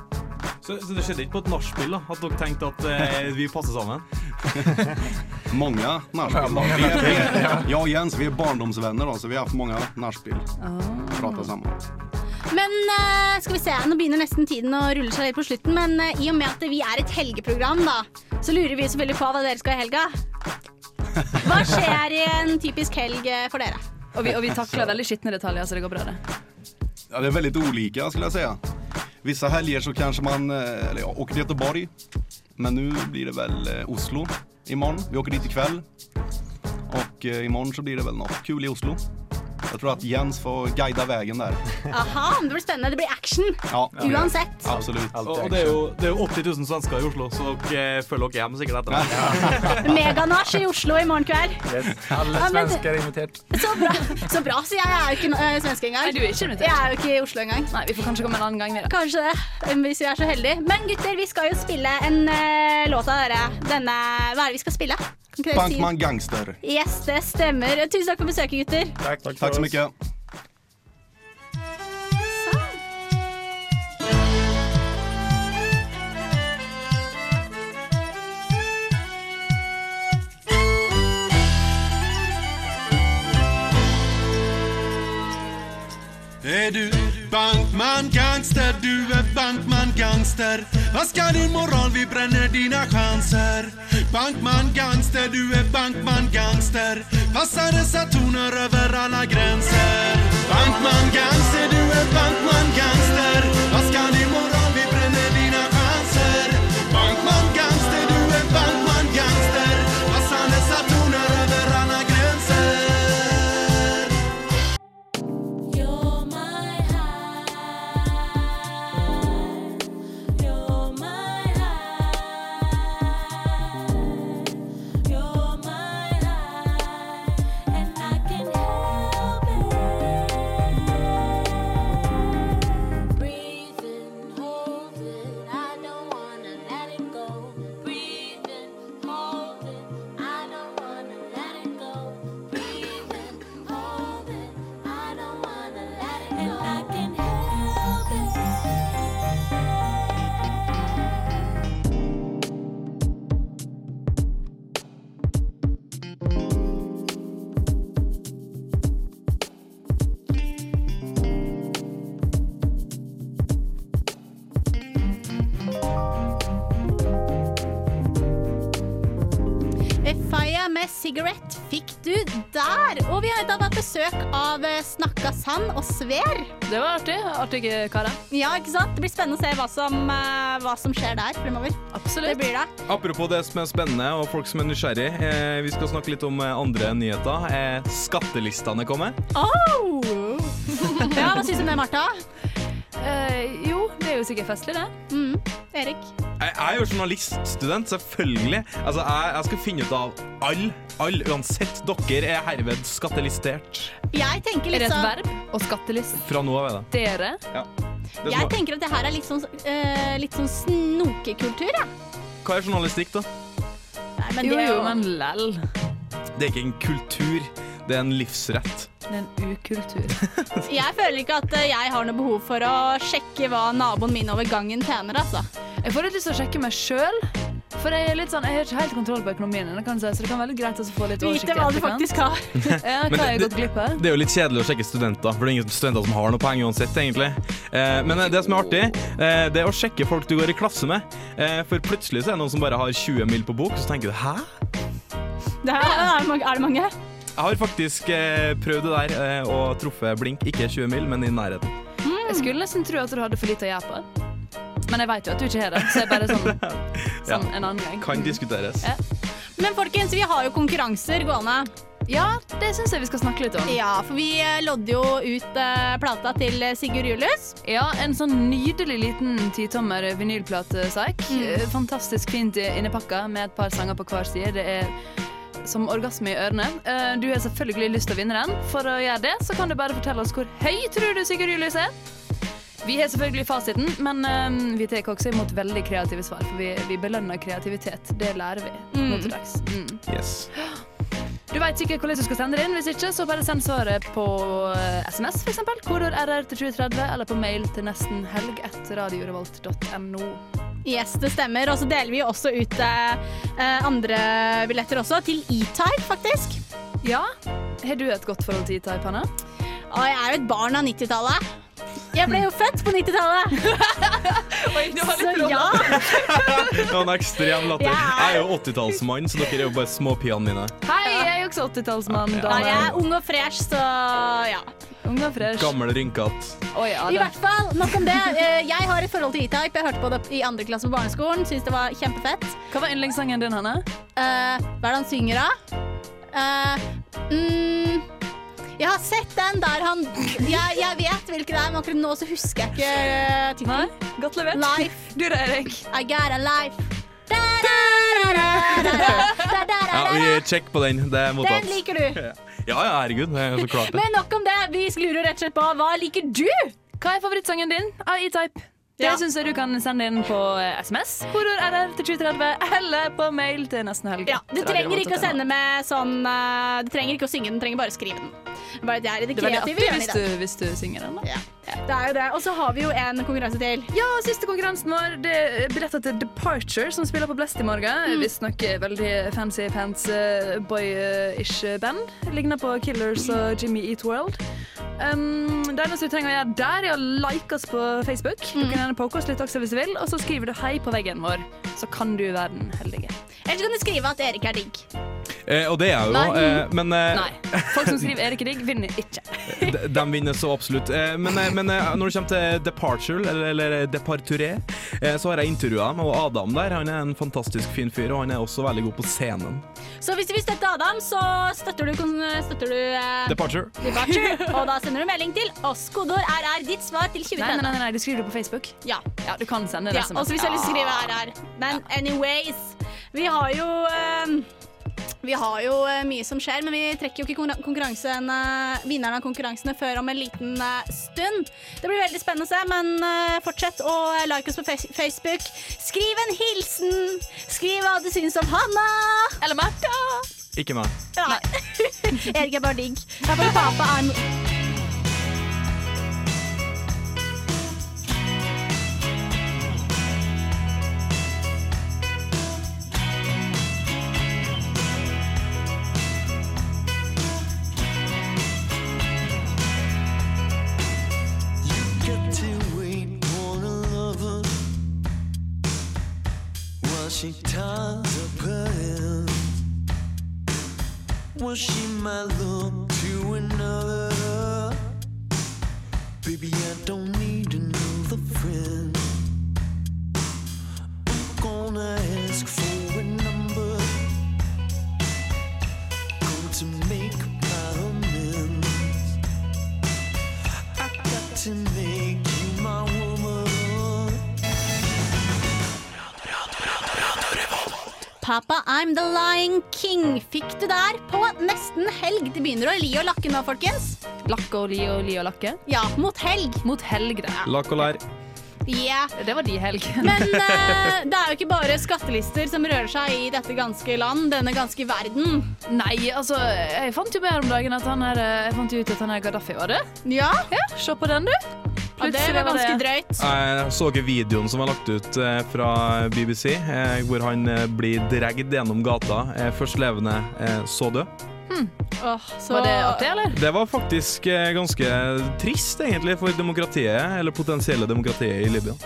Så, så det skjedde ikke på et nachspiel? At dere tenkte at eh, vi passer sammen? mange nachspiel. Ja, og Jens vi er barndomsvenner, då, så vi har hatt mange nachspiel. Oh. Pratat samman. Men eh, skal vi se, nå begynner nesten tiden å rulle seg litt på slutten. Men eh, i og med at vi er et helgeprogram, da, så lurer vi selvfølgelig på hva dere skal i helga. Hva skjer i en typisk helg eh, for dere? Og vi, og vi takler veldig skitne detaljer, så det går bra, det. Ja, det är väldigt olika skulle jag säga. Vissa helger så kanske man, eh, eller jag åker till Göteborg. Men nu blir det väl eh, Oslo imorgon. Vi åker dit ikväll. Och eh, imorgon så blir det väl något kul i Oslo. Jag tror at Jens får guida veien der. Aha, det blir spennende. Det blir action. Ja, Uansett. Absolutt. Og, og det, er jo, det er jo 80 000 svensker i Oslo, så dere eh, følger dere hjem sikkert etter. Meganasj i Oslo i morgen kveld. Alle svensker er invitert. Så bra, så bra, så jeg er jo ikke uh, svenske engang. Nei, du er ikke invitert. Jeg er jo ikke i Oslo engang. Nei, Vi får kanskje komme en annen gang. vi. Kanskje det, hvis vi er så heldige. Men gutter, vi skal jo spille en uh, låt av dere. Denne, hva er det vi skal spille? Bankman Gangster. Yes, det stemmer. Tusen takk for besøket, gutter. Tack, Tack så mycket. Är du bankman gangster, du är bankman gangster Vad ska din moral? vi bränner dina chanser. Bankman gangster, du är bankman gangster Passar dessa toner över alla gränser Bankman gangster, du är bankman gangster Vad ska din imorgon, 'Cigarette' fikk du der. Og vi har da hatt besøk av eh, Snakka Sand og Sver. Det var artig. Artige karer. Ja, ikke sant? Det blir spennende å se hva som, eh, hva som skjer der fremover. Absolutt. Det blir det. Apropos det som er spennende og folk som er nysgjerrig, eh, vi skal snakke litt om eh, andre nyheter. Eh, skattelistene kommer. kommet. Oh! ja, hva syns du om det, Martha? Uh, jo, det er jo sikkert festlig, det. Mm. Erik? Jeg jeg er jo journaliststudent, selvfølgelig. Altså, jeg, jeg skal finne ut av alle, all, uansett. Dere er herved skattelistert. Jeg tenker Er et sånn verb? og skattelist. Fra nå av er det. Dere? Ja. Det Jeg er- tenker at det her er litt sånn, eh, litt sånn snokekultur, ja. Hva er journalistikk, da? Nei, men jo, det er jo, men lell. Det er ikke en kultur, det er en livsrett. Det er en ukultur. Jeg føler ikke at eh, jeg har noe behov for å sjekke hva naboen min over gangen tjener, altså. Jeg får litt lyst til å sjekke meg sjøl. For jeg er litt sånn, jeg har ikke helt kontroll på økonomien min, kan jeg si, så det kan være litt greit å få litt oversikt. Vite hva du faktisk har. ja, hva har jeg det- gått glipp av? Det er jo litt kjedelig å sjekke studenter, for det er ingen studenter som har noe poeng uansett, egentlig. Eh, men det som er artig, eh, det er å sjekke folk du går i klasse med. Eh, for plutselig så er det noen som bare har 20 mil på bok, så tenker du hæ? Det her, er, er det mange? Jeg har faktisk eh, prøvd det der eh, og truffet blink, ikke 20 mil, men i nærheten. Jeg skulle nesten tro at du hadde for lite å gjøre på. Men jeg vet jo at du ikke har det, så jeg bare sånn, sånn en annen gang. Kan diskuteres. Ja. Men folkens, vi har jo konkurranser gående. Ja, det syns jeg vi skal snakke litt om. Ja, for vi eh, lodder jo ut uh, plata til eh, Sigurd Julius. Ja, en sånn nydelig liten titommer vinylplatesak. Mm. Fantastisk fint innepakka med et par sanger på hver side. Det er som orgasme i ørene. Eh, Du har selvfølgelig lyst til å vinne den. For å gjøre det, så kan du bare fortelle oss hvor høy tror du Sigurd Julius er. Vi har selvfølgelig fasiten, men um, vi tar også imot veldig kreative svar. For vi, vi belønner kreativitet. Det lærer vi Mm. nå til dags. Mm. Yes. Du vet sikkert hvordan du skal sende det inn. Hvis ikke, så bare send svaret på eh, SMS, f.eks. Kodord RR til 2030, eller på mail til nesten helg etter radiorevolt.no. Yes, det stemmer. Og så deler vi også ut eh, eh, andre billetter også, til E-Type, faktisk. Ja. Har du et godt forhold til E-Type, Hanne? Jeg er jo et barn av 90-tallet. Jeg ble jo født på 90-tallet. Så ja. Det var en ekstrem latter. Jeg er jo 80-tallsmann, så dere er jo bare småpiene mine. Hei, jeg er jo også 80-tallsmann. Nei, jeg er ung og fresh, så ja. Ung og fresh. Gammel rynkete. Å ja, I hvert fall, nok om det. Eh, Jeg har et forhold til E-Type. Jeg hørte på det i andre klasse på barneskolen. Syns det var kjempefett. Hva var yndlingssangen din, Hanne? Eh, hva er det han synger av? Eh, mm, jeg har sett den der han Jeg, jeg vet hvilken det er, men akkurat nå så husker jeg ikke uh, tittelen. Godt levert. Life. Du da, Erik? I got a life. Da, da, da, da, da, da, da, da, Ja, vi check på den. Det er mottatt. Den liker du. Ja, ja, herregud. Det er så klart det. Men nok om det. Vi lurer rett og slett på hva liker du? Hva er favorittsangen din av E-Type? Det Ja. syns jeg du kan sende inn på eh, SMS, kodord RR til 2030, eller på mail til nesten helg. Ja, du trenger ikke å sende med sånn eh, Du trenger ikke å synge den, du trenger bare å skrive den. Bare det er i det kreative hjørnet i dag. hvis du synger den, da. Det er jo det. Og så har vi jo en konkurranse til. Ja, siste konkurransen vår det er billetter til Departure, som spiller på Blest i morgen. Mm. Visstnok veldig fancy pants boy-ish band. Ligner på Killers og Jimmy Eat World. Um, det eneste du trenger å gjøre der, er å like oss på Facebook. Du Mm. kan gjerne poke oss litt også hvis du vil, og så skriver du 'hei' på veggen vår. Så kan du være den heldige. Eller så kan du skrive at Erik er digg. Eh, og det er jeg jo, Nei. eh, men eh, Nei. Folk som skriver 'Erik er digg', vinner ikke. de, de vinner så absolutt. Eh, men eh, men eh, når det kommer til Departure, eller, eller Departure, eh, så har jeg intervjua dem, Adam der han er en fantastisk fin fyr, og han er også veldig god på scenen. Så hvis du vil støtte Adam, så støtter du, støtter du eh, Departure. Departure. Og da sender du melding til oss. Kodeord RR ditt svar til 2030. Nei, nei, nei, nei, du skriver det på Facebook. Ja. Ja, du kan sende det Ja, som og hvis jeg å skrive RR. Men anyways, vi har jo eh, vi har jo eh, mye som skjer, men vi trekker jo ikke vinnerne vinneren av konkurransene før om en liten eh, stund. Det blir veldig spennende å se, men eh, fortsett å like oss på Facebook. Skriv en hilsen! Skriv hva du syns om Hanna! Eller Martha! Ikke meg. Nei. Erik er bare digg. Jeg er bare pappa er she up her hands. Was she my look to another? Baby, I don't need another friend. Papa, I'm the Lying King fikk du der på nesten helg. Det begynner å li og lakke nå, folkens. Lakke og li og li og lakke? Ja, mot helg. Mot helg, det. Lakk og lær. Yeah. Det var de helg. Men uh, det er jo ikke bare skattelister som rører seg i dette ganske land, denne ganske verden. Nei, altså, jeg fant jo mer om dagen at han her Jeg fant jo ut at han er Gaddafi var det. Ja? ja Se på den, du. Det var ganske drøyt. Jeg så ikke videoen som var lagt ut eh, fra BBC, eh, hvor han eh, blir dragd gjennom gata, først levende, så død. Åh, så... Var det artig, eller? Det var faktisk ganske trist, egentlig, for demokratiet, eller potensielle demokratiet i Libya.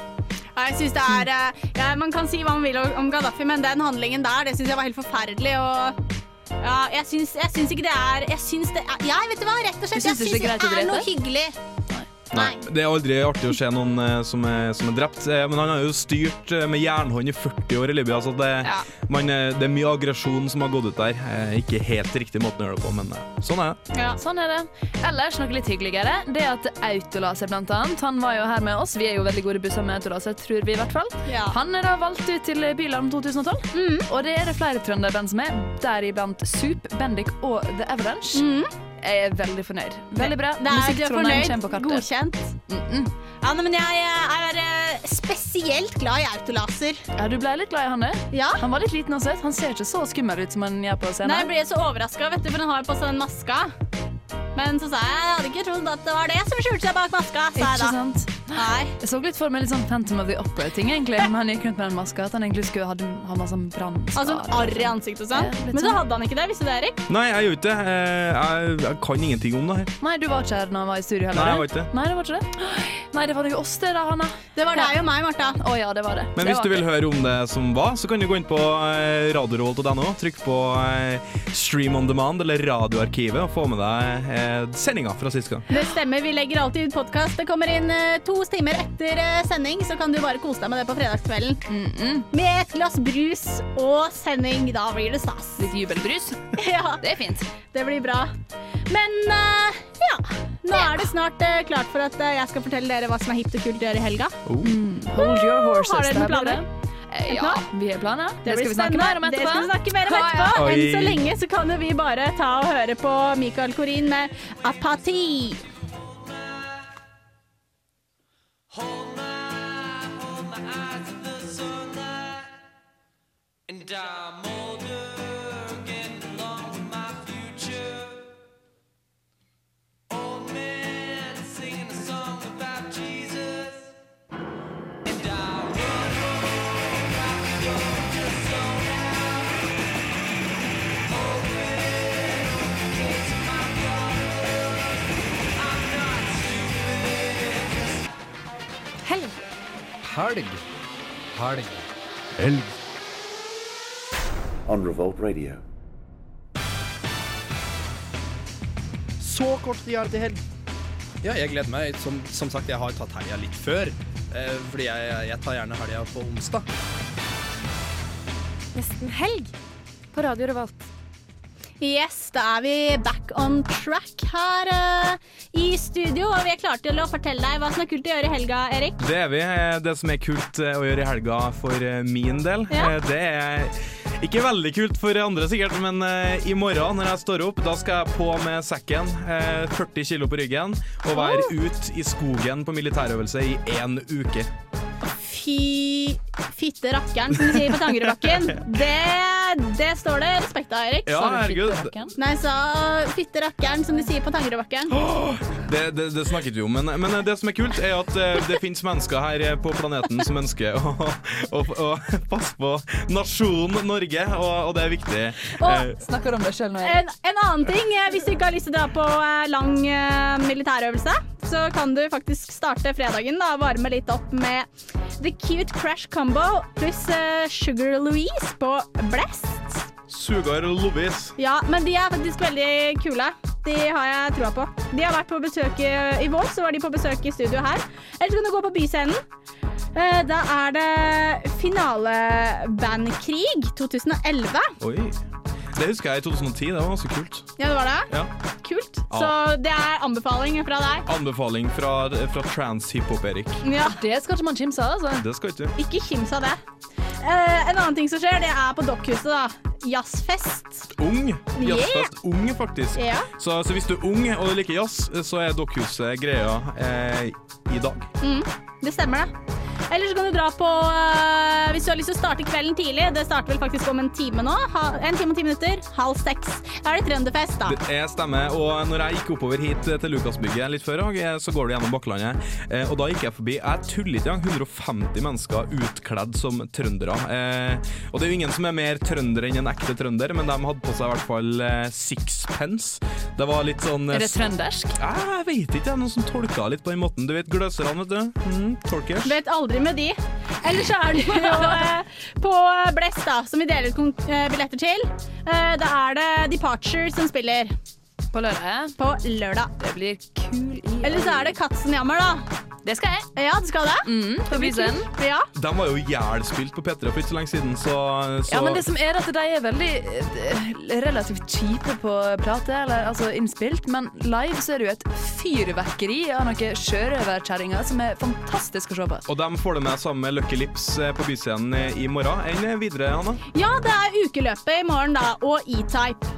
Jeg synes det er ja, Man kan si hva man vil om Gaddafi, men den handlingen der Det synes jeg var helt forferdelig. Og ja, jeg syns, jeg syns ikke det er Jeg syns det er Ja, vet du hva, rett og slett. Syns Jeg det syns greit det er noe hyggelig. Nei. Det er aldri artig å se noen eh, som er, som er drept, eh, men han har jo styrt eh, med jernhånd i 40 år i Libya, så det, man, eh, det er mye aggresjon som har gått ut der. Eh, Ikke helt riktig måten å gjøre det på, men eh, sånn er det. Ja, sånn er det. Ellers noe litt hyggeligere. Det at Autolaser blant annet, han var jo her med oss. Vi er jo veldig gode busser med Autolaser, tror vi i hvert fall. Ja. Han er da valgt ut til Bylarm 2012, og det er det flere trønderband som er, deriblant Soup, Bendik og The Avalanche. Jeg er veldig fornøyd. Veldig bra. Er, Musikk er Trondheim kommer på kartet. godkjent. Ja, nei, men jeg er eh, spesielt glad i autolaser. Ja, Du ble litt glad i han, òg? Ja. Han var litt liten også. Han ser ikke så skummel ut som han gjør på scenen. Nei, jeg ble så overraska, for han har på seg den maska. Men så sa jeg jeg hadde ikke trodd at det var det som skjulte seg bak maska. sa jeg Ikke da. sant? Nei. Jeg så litt for meg litt sånn Phantom of the Opera-ting, egentlig. Men han gikk rundt med den maska. At han egentlig skulle ha, ha masse sånn brannskader. Altså arr i ansiktet og sånn. Ja, Men så sånn. hadde han ikke det, visste du det, Erik? Nei, jeg gjorde ikke det. Eh, Jeg, jeg kan ingenting om det her. Nei, du var ikke her når han var i studio heller? Nei, jeg var ikke det. Nei, det var ikke det. Nei, det var jo oss, det da, Hanna. Det var deg og meg, Martha. Å ja, det var det. Men Det hvis du vil høre om det som var, så kan du gå inn på eh, radioroll.no, trykk på eh, Stream on demand eller Radioarkivet og få med deg sendinga fra sist gang. Det stemmer, vi legger alltid ut podkast. Det kommer inn eh, to timer etter eh, sending, så kan du bare kose deg med det på fredagskvelden. Med et glass brus og sending. Da blir det stas. Litt jubelbrus. Ja. Det er fint. Det blir bra. Men uh, ja, nå er det snart uh, klart for at uh, jeg skal fortelle dere hva som er hipt og kult å gjøre i helga. Hold your horses. Har dere der noen planer? Ja, vi har planer. Det, det skal vi snakke mer om etterpå. Det skal vi snakke mer om etterpå. Enn så lenge så kan vi bare ta og høre på Michael Korin med Apati. Hold my, hold my eyes to the sunlight, uh, and I'm Helg. Helg. Helg. on Revolt Radio. Så kort tid er det til helg. Ja, jeg gleder meg. Som, som sagt, jeg har tatt helga litt før. Eh, fordi jeg, jeg tar gjerne helga på onsdag. Nesten helg på Radio Revolt. Yes, da er vi back on track her uh, i studio, og vi er klare til å fortelle deg hva som er kult å gjøre i helga, Erik. Det er vi. Eh, Det som er kult eh, å gjøre i helga for min del, Ja. det er ikke veldig kult for andre sikkert, men uh, i morgen når jeg står opp, da skal jeg på med sekken, uh, 40 kilo på ryggen, og være ut i skogen på militærøvelse i én uke. Fy fitte rakkeren, som de sier på Tangerudbakken. Det, det står det respekt av, Erik. Ja, herregud. Nei, så fitte rakkeren, som de sier på Tangerudbakken. Det, det, det snakket vi om, men, men det som er kult, er at eh, det finnes mennesker her eh, på planeten som ønsker å, å, å passe på nasjonen Norge, og, og det er viktig. Og- Eh, Snakker du om deg sjøl nå, En, en annen ting, hvis du ikke har lyst til å dra på lang militærøvelse, så kan du faktisk starte fredagen da, og varme litt opp med The Cute Crash Combo pluss eh, Sugar Louise på Blest. Sugar Louise. Ja, men de er faktisk veldig kule. De har jeg trua på. De har vært på besøk i, i vår, så var de på besøk i studio her. Eller så kan du gå på Byscenen. Eh, Da er det finalebandkrig 2011. Oi. Det husker jeg i 2010. Det var ganske kult. Ja, det var det? Ja. Kult. Ja. Så det er anbefaling fra deg. Anbefaling fra, fra trans-hiphop-Erik. Ja. Det skal ikke man kimse av, altså. Det skal ikke. Ikke kims av det. Eh, en annen ting som skjer, det er på Dokkhuset, da. Jazzfest. Ung. Jazzfest. Ung, faktisk. Ja. Så, så hvis du er ung og du liker jazz, så er Dokkhuset greia eh, i dag. Mm, det stemmer, det. Eller så kan du dra på uh, Hvis du har lyst til å starte kvelden tidlig. Det starter vel faktisk om en time nå. Ha, en time og ti minutter. Halv seks. Da er det trønderfest, da. Det stemmer. Og når jeg gikk oppover hit til Lukasbygget litt før, i dag, så går du gjennom Bakklandet. Eh, og da gikk jeg forbi Jeg tuller ikke engang. 150 mennesker utkledd som trøndere. Eh, og det er jo ingen som er mer trønder enn en ekte trønder, men de hadde på seg i hvert fall eh, sixpence. Det var litt sånn eh, Er det trøndersk? Jeg vet ikke, det er noen som tolka litt på den måten. Du vet gløserne, vet du. Mm, tolkers. Vet aldri med de. Eller så er det jo eh, på Blest, da, som vi deler ut eh, billetter til. Eh, Da er det Departure som spiller. På lørdag? På lørdag. Det blir kul i Eller så er det Katzenjammer, da. Det skal jeg. Ja, du skal det? Mm, på blir Byscenen. Ja. De var jo jævlspilt på P3 for ikke så lenge siden, så, så Ja, men det som er at de er veldig eh, relativt kjipe på plate, eller altså innspilt, men live så er det jo et fyrverkeri av noen sjørøverkjerringer som er fantastisk å se på. Og de får det med sammen med Lucky Lips eh, på Byscenen i morgen. Enn videre, Hanna? ja, det er ukeløpet i morgen, da, og E-Type.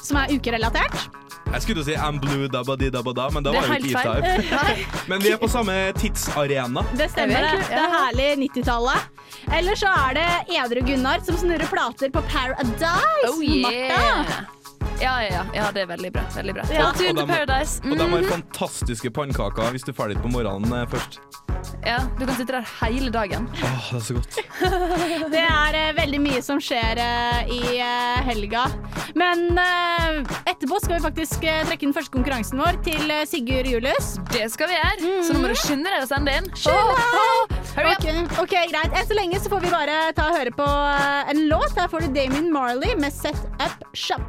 Som er ukerelatert. Jeg skulle si I'm blue dabba di dabba da, men er var jo ikke. E-Type. Men vi er på samme tidsarena. Det stemmer. Det, det er herlig 90-tallet. Eller så er det Edru Gunnar som snurrer plater på Paradise. Oh yeah! Martha. Ja, ja, ja, ja, det er veldig bra. Veldig bra. Ja. Og, Og de- Paradise. Og de har Mhm. fantastiske pannekaker hvis du er ferdig på morgenen eh, først. Ja, du kan sitte der hele dagen. Åh, det er så godt. Det er eh, veldig mye som skjer eh, i eh, helga. Men eh, etterpå skal vi faktisk eh, trekke den første konkurransen vår til eh, Sigurd Julius. Det skal vi gjøre, så nå må du skynde deg å sende inn. Deg! Åh, hurry up. Ok, ok, greit. Enn så lenge så får vi bare ta og høre på eh, en låt. Her får du Damien Marley med Set Up Shop.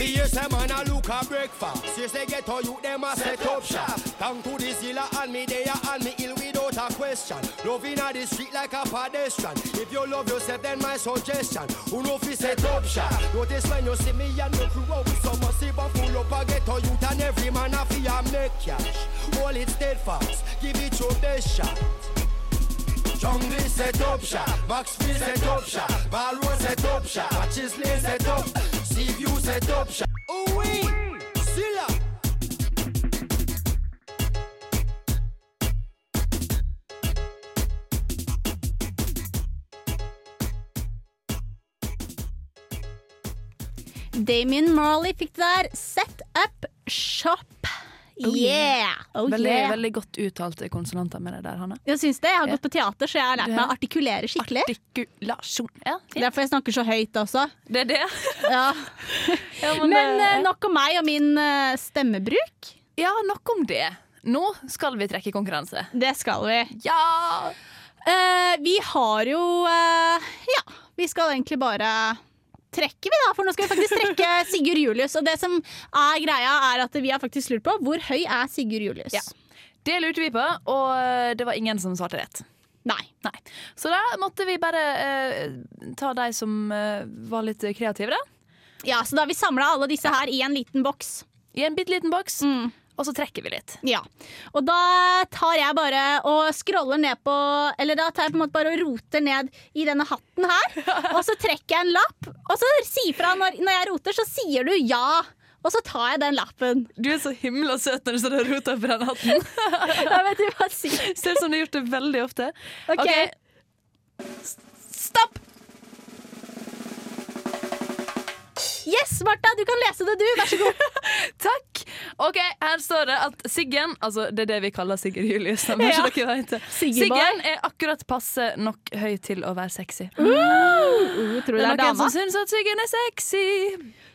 Me hear say man a look a breakfast. Say get how you them a set up shop. Thank to the zilla and me they a and me ill without a question. Love inna the street like a pedestrian. If you love yourself, then my suggestion. Who know fi set up shop? Notice when you see me and me crew out with some massive full up a ghetto youth and every man a fi a make cash. Hold it steadfast, give it your best shot. Jungle set up shop, Maxfield set up shop, Balroad set up shop, Matches Lane set up, Seaview c'est top. Oh oui, Silla. Damien Marley fikk det der. Set Up Shop. Oh, Yeah! Oh, veldig, yeah. veldig godt uttalte konsonanter med det der, Hanne. Jeg syns det. Jeg har Ja. gått på teater, så jeg har lært meg å artikulere skikkelig. Artikulasjon. Ja, Derfor jeg snakker så høyt også. Det er det. Ja. men men det- eh, nok om meg og min eh, stemmebruk. Ja, nok om det. Nå skal vi trekke konkurranse. Det skal vi. Ja! Eh, vi har jo eh, Ja, vi skal egentlig bare trekke, vi da. For nå skal vi faktisk trekke Sigurd Julius. Og det som er greia, er at vi har faktisk lurt på hvor høy er Sigurd Julius. Ja. Det lurte vi på, og det var ingen som svarte rett. Nei. Så da måtte vi bare eh, ta de som eh, var litt kreative, da. Ja, så da har vi samla alle disse her i en liten boks. I en bitte liten boks, Mm. Og så trekker vi litt. Ja. Og da tar jeg bare og scroller ned på Eller da tar jeg på en måte bare og roter ned i denne hatten her. Og så trekker jeg en lapp, og så sier fra når, når jeg roter, så sier du ja. Og så tar jeg den lappen. Du er så himla søt når du står og roter på den hatten. Jeg vet ikke hva jeg sier. Ser ut som du har gjort det veldig ofte. Ok. okay. Stopp! Yes, Martha, du kan lese det, du. Vær så god. Takk! Ok, Her står det at Siggen Altså, det er det vi kaller Sigurd Julius. Ja. Siggen er akkurat passe nok høy til å være sexy. Uh, uh, tror du det det er er noen dama? som syns at Siggen er sexy.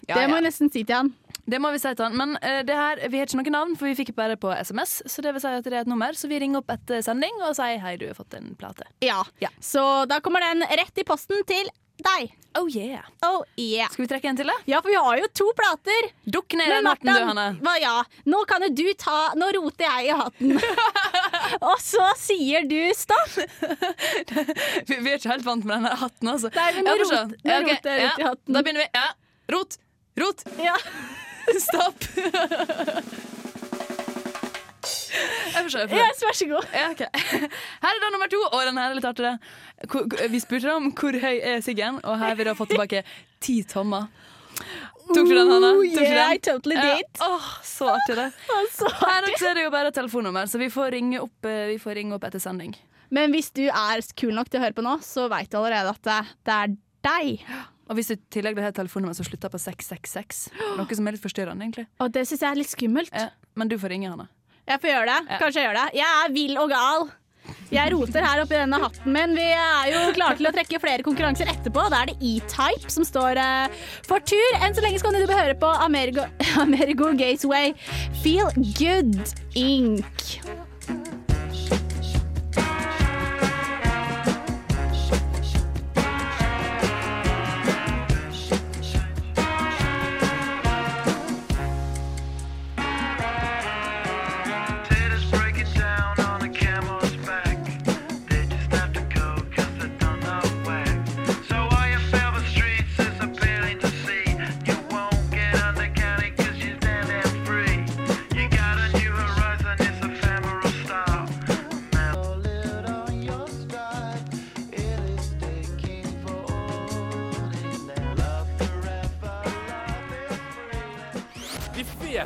Ja, Det må ja. jeg nesten si til han. Det må vi si til han. Men uh, det her, vi har ikke noe navn, for vi fikk bare på SMS. Så det vil si at det er et nummer Så vi ringer opp etter sending og sier hei, du har fått en plate. Ja. Så da kommer den rett i posten til deg. Oh yeah. Oh yeah. Skal vi trekke en til, da? Ja, for vi har jo to plater. Dukk ned i den hatten, du, Hanne. Hva, ja. Nå kan jo du ta Nå roter jeg i hatten. Og så sier du stopp. Vi, vi er ikke helt vant med denne hatten, altså. Nei, men nå Ja, rot- nå Ja, ok. roter jeg litt i hatten. Da begynner vi. Ja. Rot. Rot. Ja. Stopp. Jeg jeg. Yes, vær så god. Ja, okay. Her er da nummer to, og den her er litt artigere. Vi spurte om hvor høy er siggen, og her har vi ha fått tilbake ti tommer. Tok du den, Hanna? Tok yeah, den? I totally Ja. did. Så artig det. Her også er det jo bare telefonnummer, så vi får ringe opp, eh, vi får ringe opp etter sending. Men hvis du er kul nok til å høre på nå, så veit du allerede at det, er deg. Og hvis du i tillegg har telefonnummer som slutter på 666, noe som er litt forstyrrende, egentlig. Og det syns jeg er litt skummelt. Ja, men du får ringe, Hanne. Jeg får gjøre det. Kanskje jeg gjør det. Jeg er vill og gal. Jeg roter her oppi denne hatten min. Vi er jo klare til å trekke flere konkurranser etterpå. Da er det E-Type som står uh, for tur. Enn så lenge skal du høre på Amerigo, Amerigo Gateway. Feel Good Inc.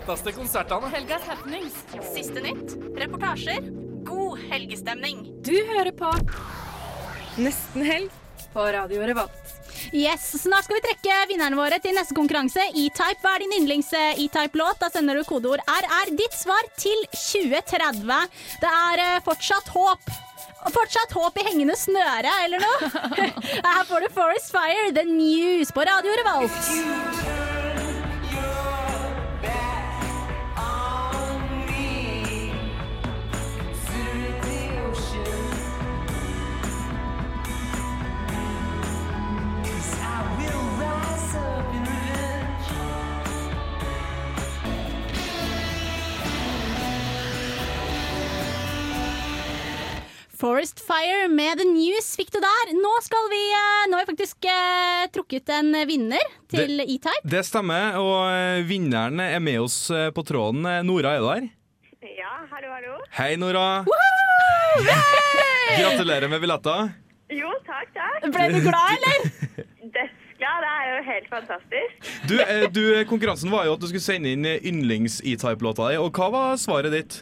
feteste konsertene. Helgas happenings. Siste nytt. Reportasjer. God helgestemning. Du hører på Nesten helg på Radio Revolt. Yes, Snart skal vi trekke vinnerne våre til neste konkurranse. E-Type, Hva er din yndlings-E-Type-låt? Da sender du kodeord RR. Ditt svar til 2030. Det er eh, fortsatt håp. Fortsatt håp i hengende snøre, eller noe? Her får du Forest Fire, The News på Radio Revolt. Forest Fire med The News fikk du der. Nå skal vi eh, Nå har vi faktisk eh, trukket en vinner til E-Type. Det stemmer, og eh, vinneren er med oss eh, på tråden. Nora, er du der? Ja, hallo, hallo. Hei, Nora. Gratulerer med billetter. Jo, takk, takk. Ble du glad, eller? Dødsglad. Det er jo helt fantastisk. Du, du, Konkurransen var jo at du skulle sende inn yndlings-E-Type-låta di. Og hva var svaret ditt?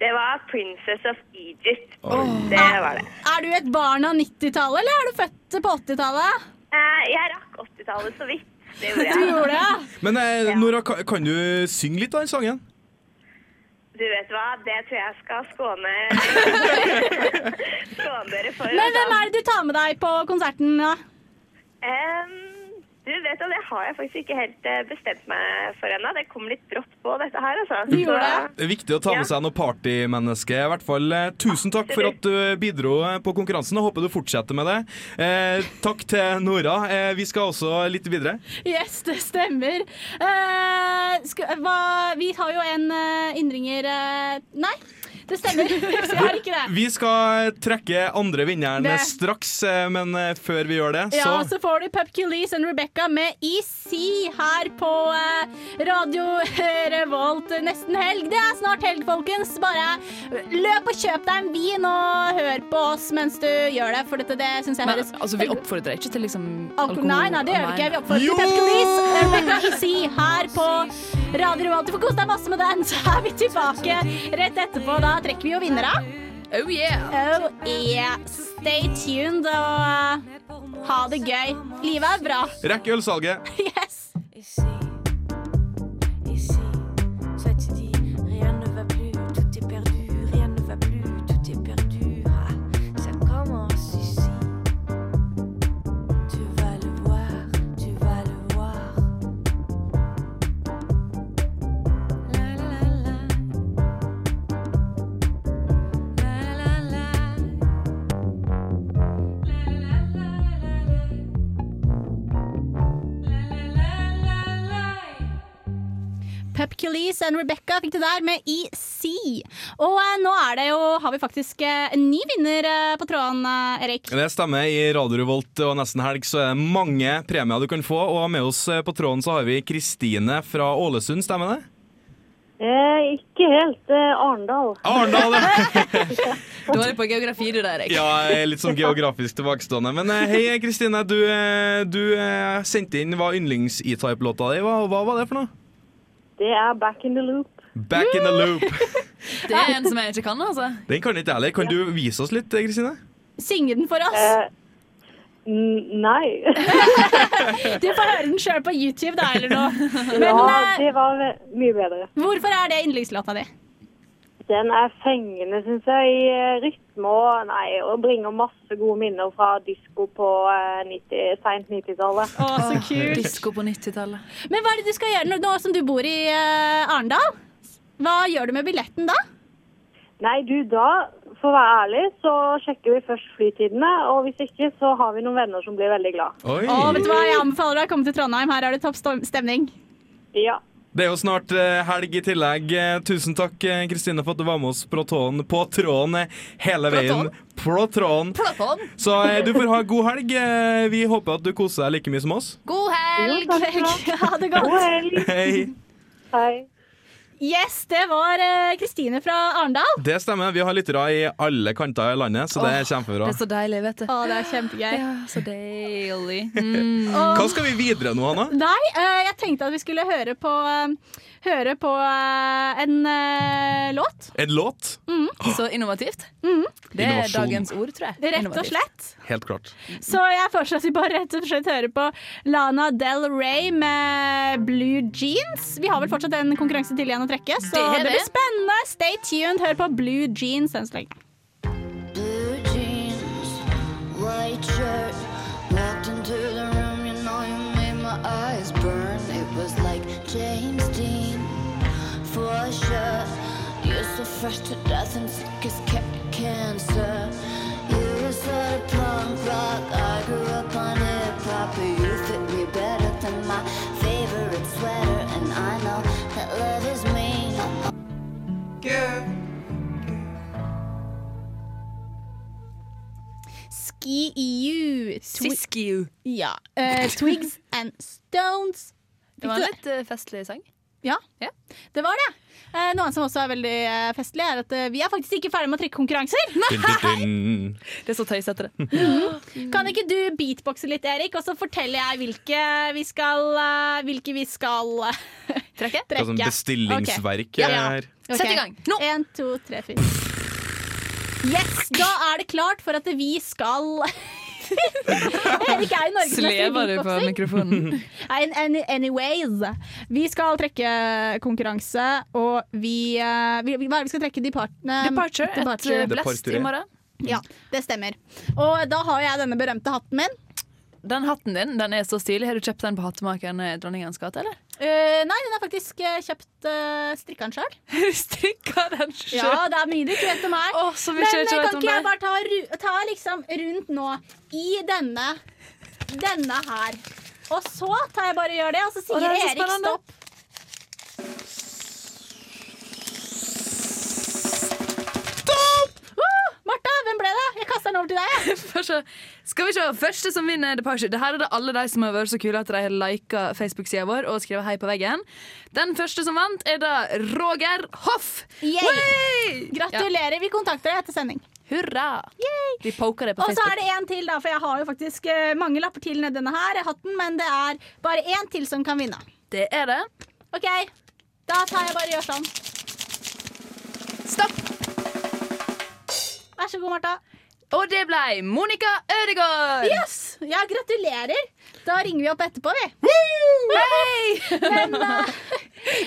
Det var 'Princess of Egypt'. Oi. Det var det. Er du et barn av 90-tallet, eller er du født på 80-tallet? Eh, Jeg rakk 80-tallet så vidt. Det gjorde jeg. Du gjorde det. Men eh, Nora, kan, du synge litt av den sangen? Du vet hva, det tror jeg skal skåne Skåne dere for. Men hvem er det du tar med deg på konserten? da? Em, du vet at Det har jeg faktisk ikke helt eh, bestemt meg for ennå. Det kom litt brått på, dette her. altså. Så- det? Det er viktig å ta med seg noe partymenneske. I hvert fall eh, Tusen takk for at du bidro eh, på konkurransen, og håper du fortsetter med det. Eh, takk til Nora. Eh, vi skal også litt videre. Yes, det stemmer. Eh, skal, hva, vi har jo en innringer eh, Nei, det stemmer. Vi har ikke det. Vi skal trekke andre vinneren Det- straks, eh, men eh, før vi gjør det, Ja, så så får du Pupky Lees og Rebecca med EC her på eh, Radio Revolt nesten helg. Det er snart helg, folkens. Bare løp og kjøp deg en vin og hør på oss mens du gjør det, for dette det syns jeg Men, høres altså, vi oppfordrer ikke til liksom Alkohol. Nei, nei, det gjør vi ikke. Vi oppfordrer til Pepsi og Rebecca EC her på Radio Revolt. Du får kose deg masse med den, så er vi tilbake rett etterpå. Da trekker vi jo vinnere. Oh yeah. Oh yeah. Stay tuned og uh, ha det gøy. Livet er bra. rekk ølsalget. And Rebecca fikk det der med EC. Og eh, nå er det jo, har vi faktisk eh, en ny vinner eh, på tråden, eh, Erik. Det stemmer. I Radio Revolt og Nesten Helg så er det mange premier du kan få. Og med oss eh, på tråden så har vi Kristine fra Ålesund, stemmer det? Eh, ikke helt. Eh, Arendal. Arendal, Dårlig på geografi, du der, Erik. Ja, er litt sånn geografisk tilbakestående. Men eh, hei, Kristine. Du, eh, du eh, sendte inn hva yndlings-E-Type-låta di var. Hva var det for noe? Det er Back in the Loop. Back in the loop. Det er en som jeg ikke kan, altså. Den kan ikke jeg heller. Kan du vise oss litt, Kristine? Synge den for oss. Eh, nei. Du får høre den sjøl på YouTube, da, eller noe. Men ja, eh, det var mye bedre. hvorfor er det yndlingslåta di? Den er fengende, syns jeg, i eh, rytme og, nei, og bringer masse gode minner fra disko på eh, 90, seint 90-tallet. Å, så kult. Disko på 90-tallet. Men hva er det du skal gjøre nå, nå som du bor i eh, Arendal? Hva gjør du med billetten da? Nei, du, da, for å være ærlig, så sjekker vi først flytidene. Og hvis ikke, så har vi noen venner som blir veldig glad. Oi. Å, vet du hva, Jeg anbefaler deg å komme til Trondheim. Her er det topp stemning. Ja. Det er jo snart eh, helg i tillegg. Eh, Tusen takk, eh, Kristine, for at du var med oss på tråden, på tråden hele veien. På tråden. Så du får ha god helg. Vi håper at du koser deg like mye som oss. God helg! Ha det godt. God helg. Hei. Hei. Yes, det var eh, Kristine fra Arendal. Det stemmer. Vi har lyttere i alle kanter i landet, så det er kjempebra. Det er så deilig, vet du. Å, det er kjempegøy. Ja, så deilig. Mm. Hva skal vi videre nå, Hanna? Nei, eh, jeg tenkte at vi skulle høre på, eh, høre på eh, en uh, låt. En låt? Så innovativt. Mm. Det er Innovasjon. dagens ord, tror jeg. Rett og Innovativt. slett. Helt klart. Så jeg foreslår at vi bare rett og slett hører på Lana Del Rey med Blue Jeans. Vi har vel fortsatt en konkurranse til igjen å trekke, så Det det, blir spennende. Stay tuned. Hør på Blue Jeans enn så lenge. Blue jeans, white shirt. Walked into the room, you know you made my eyes burn. For. You're so fresh to death and sick as cancer. You were sort of punk rock. I grew up on hip hop, but you fit me better than my favorite sweater. And I know that love is mean. Girl. Ski you. Twi- Siskiu. Ja. eh, Twigs and Stones. Det var en litt eh, festlig sang. Ja, det var det. Eh, noe annet som også er veldig eh, festlig, er at eh, vi er faktisk ikke ferdig med å trekke konkurranser. Dun, dun, dun. Det er så tøysete, det. Mm. Kan ikke du beatboxe litt, Erik, og så forteller jeg hvilke vi skal, eh, hvilke vi skal trekke? Er sånn bestillingsverk okay. Ja. her. Okay. Sett i gang. Nå! En, to, tre, fire. Yes, da er det klart for at vi skal Erik er i Norge, Slever du på mikrofonen? Any- Anyways. Vi skal trekke konkurranse, og vi, vi, vi, hva er det vi skal trekke? Depart Departure, et, eh, blest i morgen. Ja, det stemmer. Og da har jeg denne berømte hatten min. Den hatten din den er så stilig. Har du kjøpt den på hattemakeren i Dronningens gate, eller? Uh, nei, den er faktisk uh, kjøpt uh, strikka den sjøl. Strikka den sjøl? Ja, det er mye du ikke vet om her. så Men eh, kan ikke jeg bare ta, ta liksom rundt nå i denne denne her. Og så tar jeg bare og gjør det, og så sier er Erik spennende. stopp. Det? Den over til deg. jeg. Skal vi se. Første som vinner Departure. Dette er det alle de som har vært så kule at de har lika Facebook-sida vår og skrevet hei på veggen. Den første som vant, er da Roger Hoff. Gratulerer. Ja. Vi kontakter deg etter sending. Hurra! Vi poker det på Og så er det en til, da, for jeg har jo faktisk eh, mange lapper til nedi denne her hatten, men det er bare én til som kan vinne. Det er det. OK, da tar jeg bare gjør sånn. Stopp! Vær så god, Martha. Og det ble Monica Ødegaard. Yes! Ja, gratulerer. Da ringer vi opp etterpå, vi. Men eh,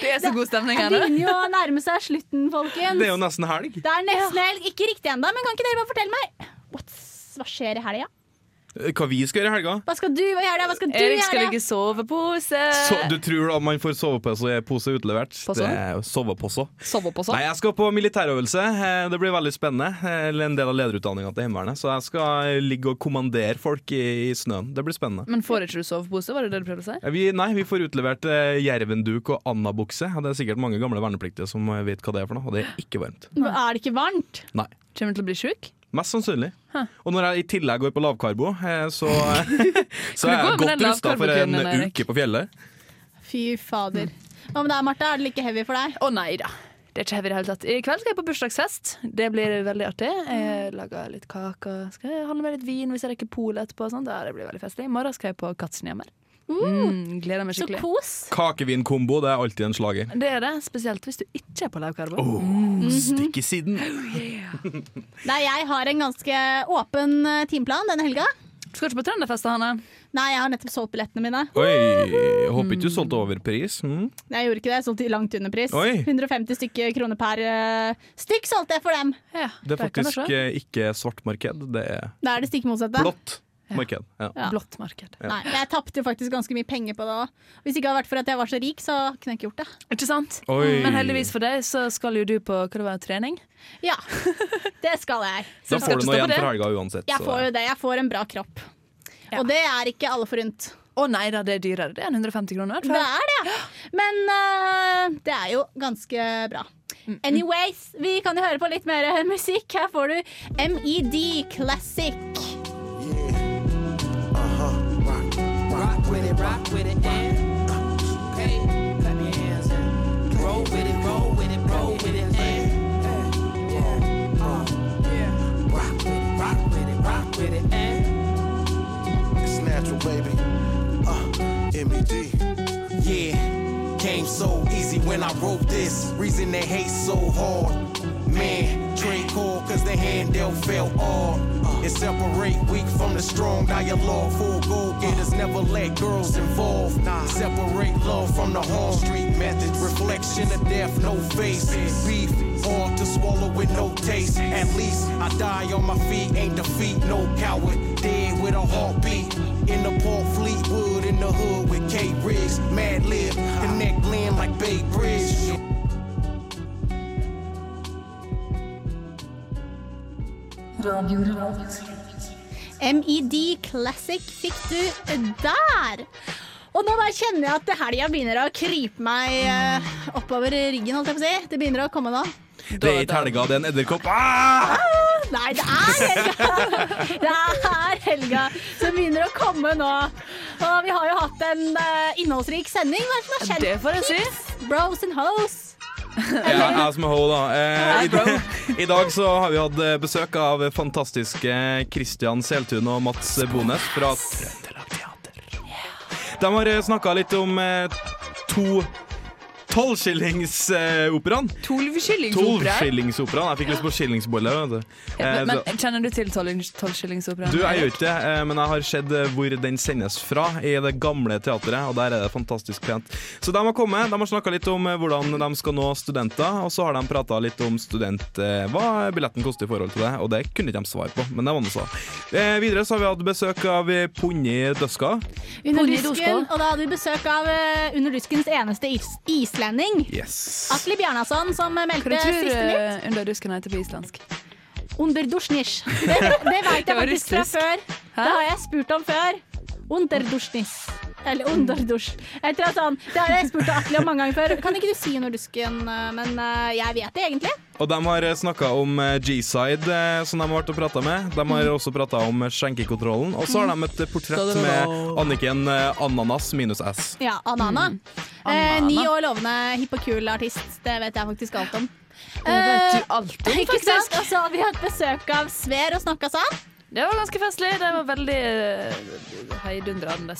Det er så god stemning her nå. begynner jo å nærme seg slutten, folkens. Det er jo nesten helg. Det er nesten helg. Ikke riktig ennå, men kan ikke dere bare fortelle meg What's, hva skjer i helga? Hva vi skal gjøre i helga? Hva skal du gjøre? Hva skal du Erik skal gjøre? ligge i sovepose. So, du tror da man får sovepose og pose utlevert? Pose? Det er sovepose. Sovepose? Nei, jeg skal på militærøvelse. Eh, Det blir veldig spennende. Eh, en del av lederutdanninga til Heimevernet. Så jeg skal ligge og kommandere folk i, i snøen. Det blir spennende. Men får ikke du sovepose? Var det det du prøvde å si? Eh, Vi, nei, vi får utlevert eh, jervenduk og andabukse. Det er sikkert mange gamle vernepliktige som vet hva det er for noe, og det er ikke varmt. Men Er det ikke varmt? Nei. Kommer du til å bli sjuk? Mest sannsynlig. Huh. Og når jeg i tillegg går på lavkarbo, eh, så, så er jeg godt rusta for en Erik? uke på fjellet. Fy fader. Hva med deg, Marte? Er det like heavy for deg? Å nei da. Det er ikke heavy i det hele tatt. I kveld skal jeg på bursdagsfest. Det blir veldig artig. Jeg lager litt kake. Skal jeg handle med litt vin hvis jeg rekker polet etterpå. og sånt. Det blir veldig festlig. I morgen skal jeg på Katzenhjemmer. Mm, gleder meg Så skikkelig. kos. Kakevinkombo det er alltid en slager. Det er det, spesielt hvis du ikke er på lavkarbo. Oh, Mm. Stikk i siden. Nei, jeg har en ganske åpen eh, timeplan denne helga. Skal ikke på Trønderfest, Hanne? Nei, jeg har nettopp solgt billettene mine. Oi, jeg håper ikke du solgte over pris. Mm. Nei, Jeg gjorde ikke det, jeg solgte i langt under pris. Oi. 150 stykker kroner per uh, stykk solgte jeg for dem. Det er faktisk det ikke svart marked, det er Da er det stikk motsatte. blått marked. Ja. Ja. Blått marked. Ja. Nei, jeg tapte jo faktisk ganske mye penger på det òg. Hvis ikke det hadde vært for at jeg var så rik, så kunne jeg ikke gjort det. Ikke sant? Oi. Men heldigvis for deg så skal jo du på hva det var, trening. Ja, det skal jeg. Da får du noe igjen for helga uansett. Jeg får jo det. Jeg får en bra kropp. Og det er ikke alle forunt. Å nei da, det er dyrere. Det er 150 kroner. Det er det. Men uh, det er jo ganske bra. Anyways, vi kan jo høre på litt mer musikk. Her får du MED Classic. Rock with it, and hey, clap your hands and roll with it, roll with it, roll with it, and yeah, uh, yeah, rock with it, rock with it, rock with it, and It's natural, baby. Uh, MED. Yeah, came so easy when I wrote this. Reason they hate so hard. Man, trade call cause the handle fell hard. Uh, it separate weak from the strong dialogue. Full goal getters never let girls involved. Separate love from the hard street methods. Reflection of death, no face. Beef, hard to swallow with no taste. At least I die on my feet, ain't defeat, no coward. Dead with a heartbeat. In the Port Fleetwood, in the hood with K Riggs. Mad lib, connect land like Bay Bridge. MED Classic fikk du der. Og nå bare kjenner jeg at helga begynner å krype meg eh, oppover ryggen. holdt jeg på å si. Det begynner å komme nå. Det er ikke helga, det er en edderkopp. Ah! Nei, det er helga! Det er helga som begynner å komme nå. Og vi har jo hatt en eh, innholdsrik sending. Hva er det som har skjedd? Det får jeg si. Bros and hoes. Ja, jeg som er ho, da. Eh, i, I dag så har vi hatt eh, besøk av fantastiske Christian Seltun og Mats Bones fra Trøndelag Teater. De har snakka litt om eh, to tolvskillingsoperaen. Tolvskillingsoperaen? Jeg fikk lyst på skillingsbolle. Ja, Eh, men, men Kjenner du til tolvskillingsoperaen? du, jeg gjør ikke det, eh, men jeg har sett eh, hvor den sendes fra, i det gamle teatret, og der er det fantastisk pent. Så de har kommet, de har snakka litt om hvordan de skal nå studenter, og så har de prata litt om student, hva billetten koster i forhold til det, og det kunne ikke de svare på, men det var noe så. Eh, videre så har vi hatt besøk av Punni Døska. Under dusken, og da hadde vi besøk av Under duskens eneste is islending. Yes. Atle Bjarnason, som meldte siste nytt. uh, Under dusken heter på islandsk? Underdursnish. Det, det vet jeg faktisk fra før. før. Det har jeg spurt om før. Underdursnis. Eller underdusj. Jeg tror sånn, det har jeg spurt Atle om mange ganger før. Kan ikke du si under dusken, Men eh, jeg vet det egentlig. Og de har snakka om eh, G-side, eh, som de har vært og prata med. De har Mm. også prata om skjenkekontrollen. Og så har de et portrett med Anniken eh, Ananas minus S. Ja, Anana. Mm. Eh, ni år lovende hipp og kul artist. Det vet jeg faktisk alt om. Det vet du Eh, alt om, faktisk. sant? altså, vi har hatt besøk av Sver og snakka sånn. Det var ganske festlig. Det var veldig uh, heidundrende.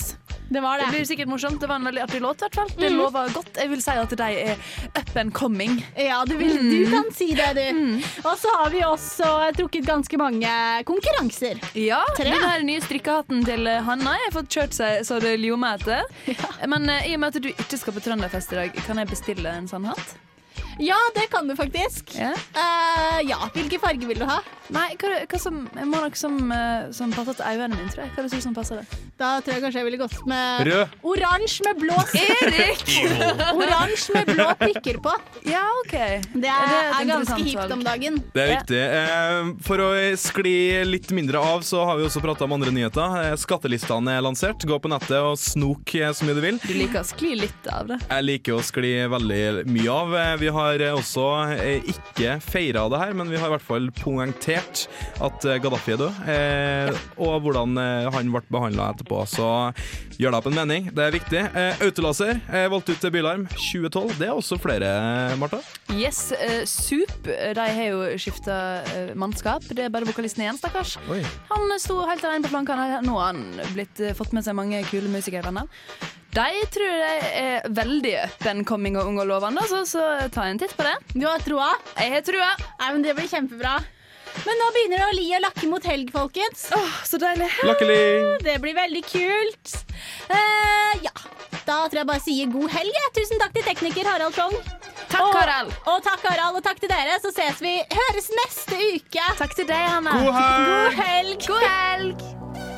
Det var det. Det blir sikkert morsomt. Det var en veldig artig låt, hvert fall. Det Mm. lover godt. Jeg vil si at de er up and coming. Ja, du, vil, du kan si det, du. Og så har vi også trukket ganske mange konkurranser. Ja, Tre. den nye strikkehatten til Hanna Hanna har fått kjørt seg så det ljomer etter. Men eh, i og med at du ikke skal på Trønderfest i dag, kan jeg bestille en sånn hatt? Ja, det kan du faktisk. Ja. Uh, ja. Hvilken farge vil du ha? Nei, hva, hva som Jeg må noe som, uh, som passer til øynene mine, tror jeg. Hva er det som passer det? Da tror jeg kanskje jeg ville gått med Rød. oransje med blå Erik! Oransje med blå prikker på. Ja, OK. Det er, det er ganske hipt om dagen. Det er viktig. Uh, For å skli litt mindre av, så har vi også prata om andre nyheter. Eh, Skattelistene er lansert. Gå på nettet og snok eh, så mye du vil. Du liker å skli litt av det. Jeg liker å skli veldig mye av. Eh, Vi har eh, også eh, ikke feira det her, men vi har i hvert fall poengtert at eh, Gaddafi er død, eh, og hvordan eh, han ble behandla etterpå. Så gjør deg opp en mening. Det er viktig. Eh, Autolaser er valgt ut til Bylarm 2012. Det er også flere, Marta. Yes, eh, Soup de har jo skifta mannskap. Det er bare vokalisten igjen, stakkars. Oi. Han sto helt alene på flankene. Nå har han blitt, eh, fått med seg mange kule musikervenner. De tror jeg er veldig open coming og ung og lovende, så, så ta en titt på det. Du har troa? Jeg har trua. Nei, men Det blir kjempebra. Men nå begynner det å li og lakke mot helg, folkens. Åh, så deilig. Lakkeli. Det blir veldig kult. Eh, ja, da tror jeg bare sier god helg. Tusen takk til tekniker Harald Klong. Takk, og, Harald. Og takk, Harald. Og takk til dere. Så ses vi. Høres neste uke. Takk til deg, Hanne. God helg! God helg. God helg.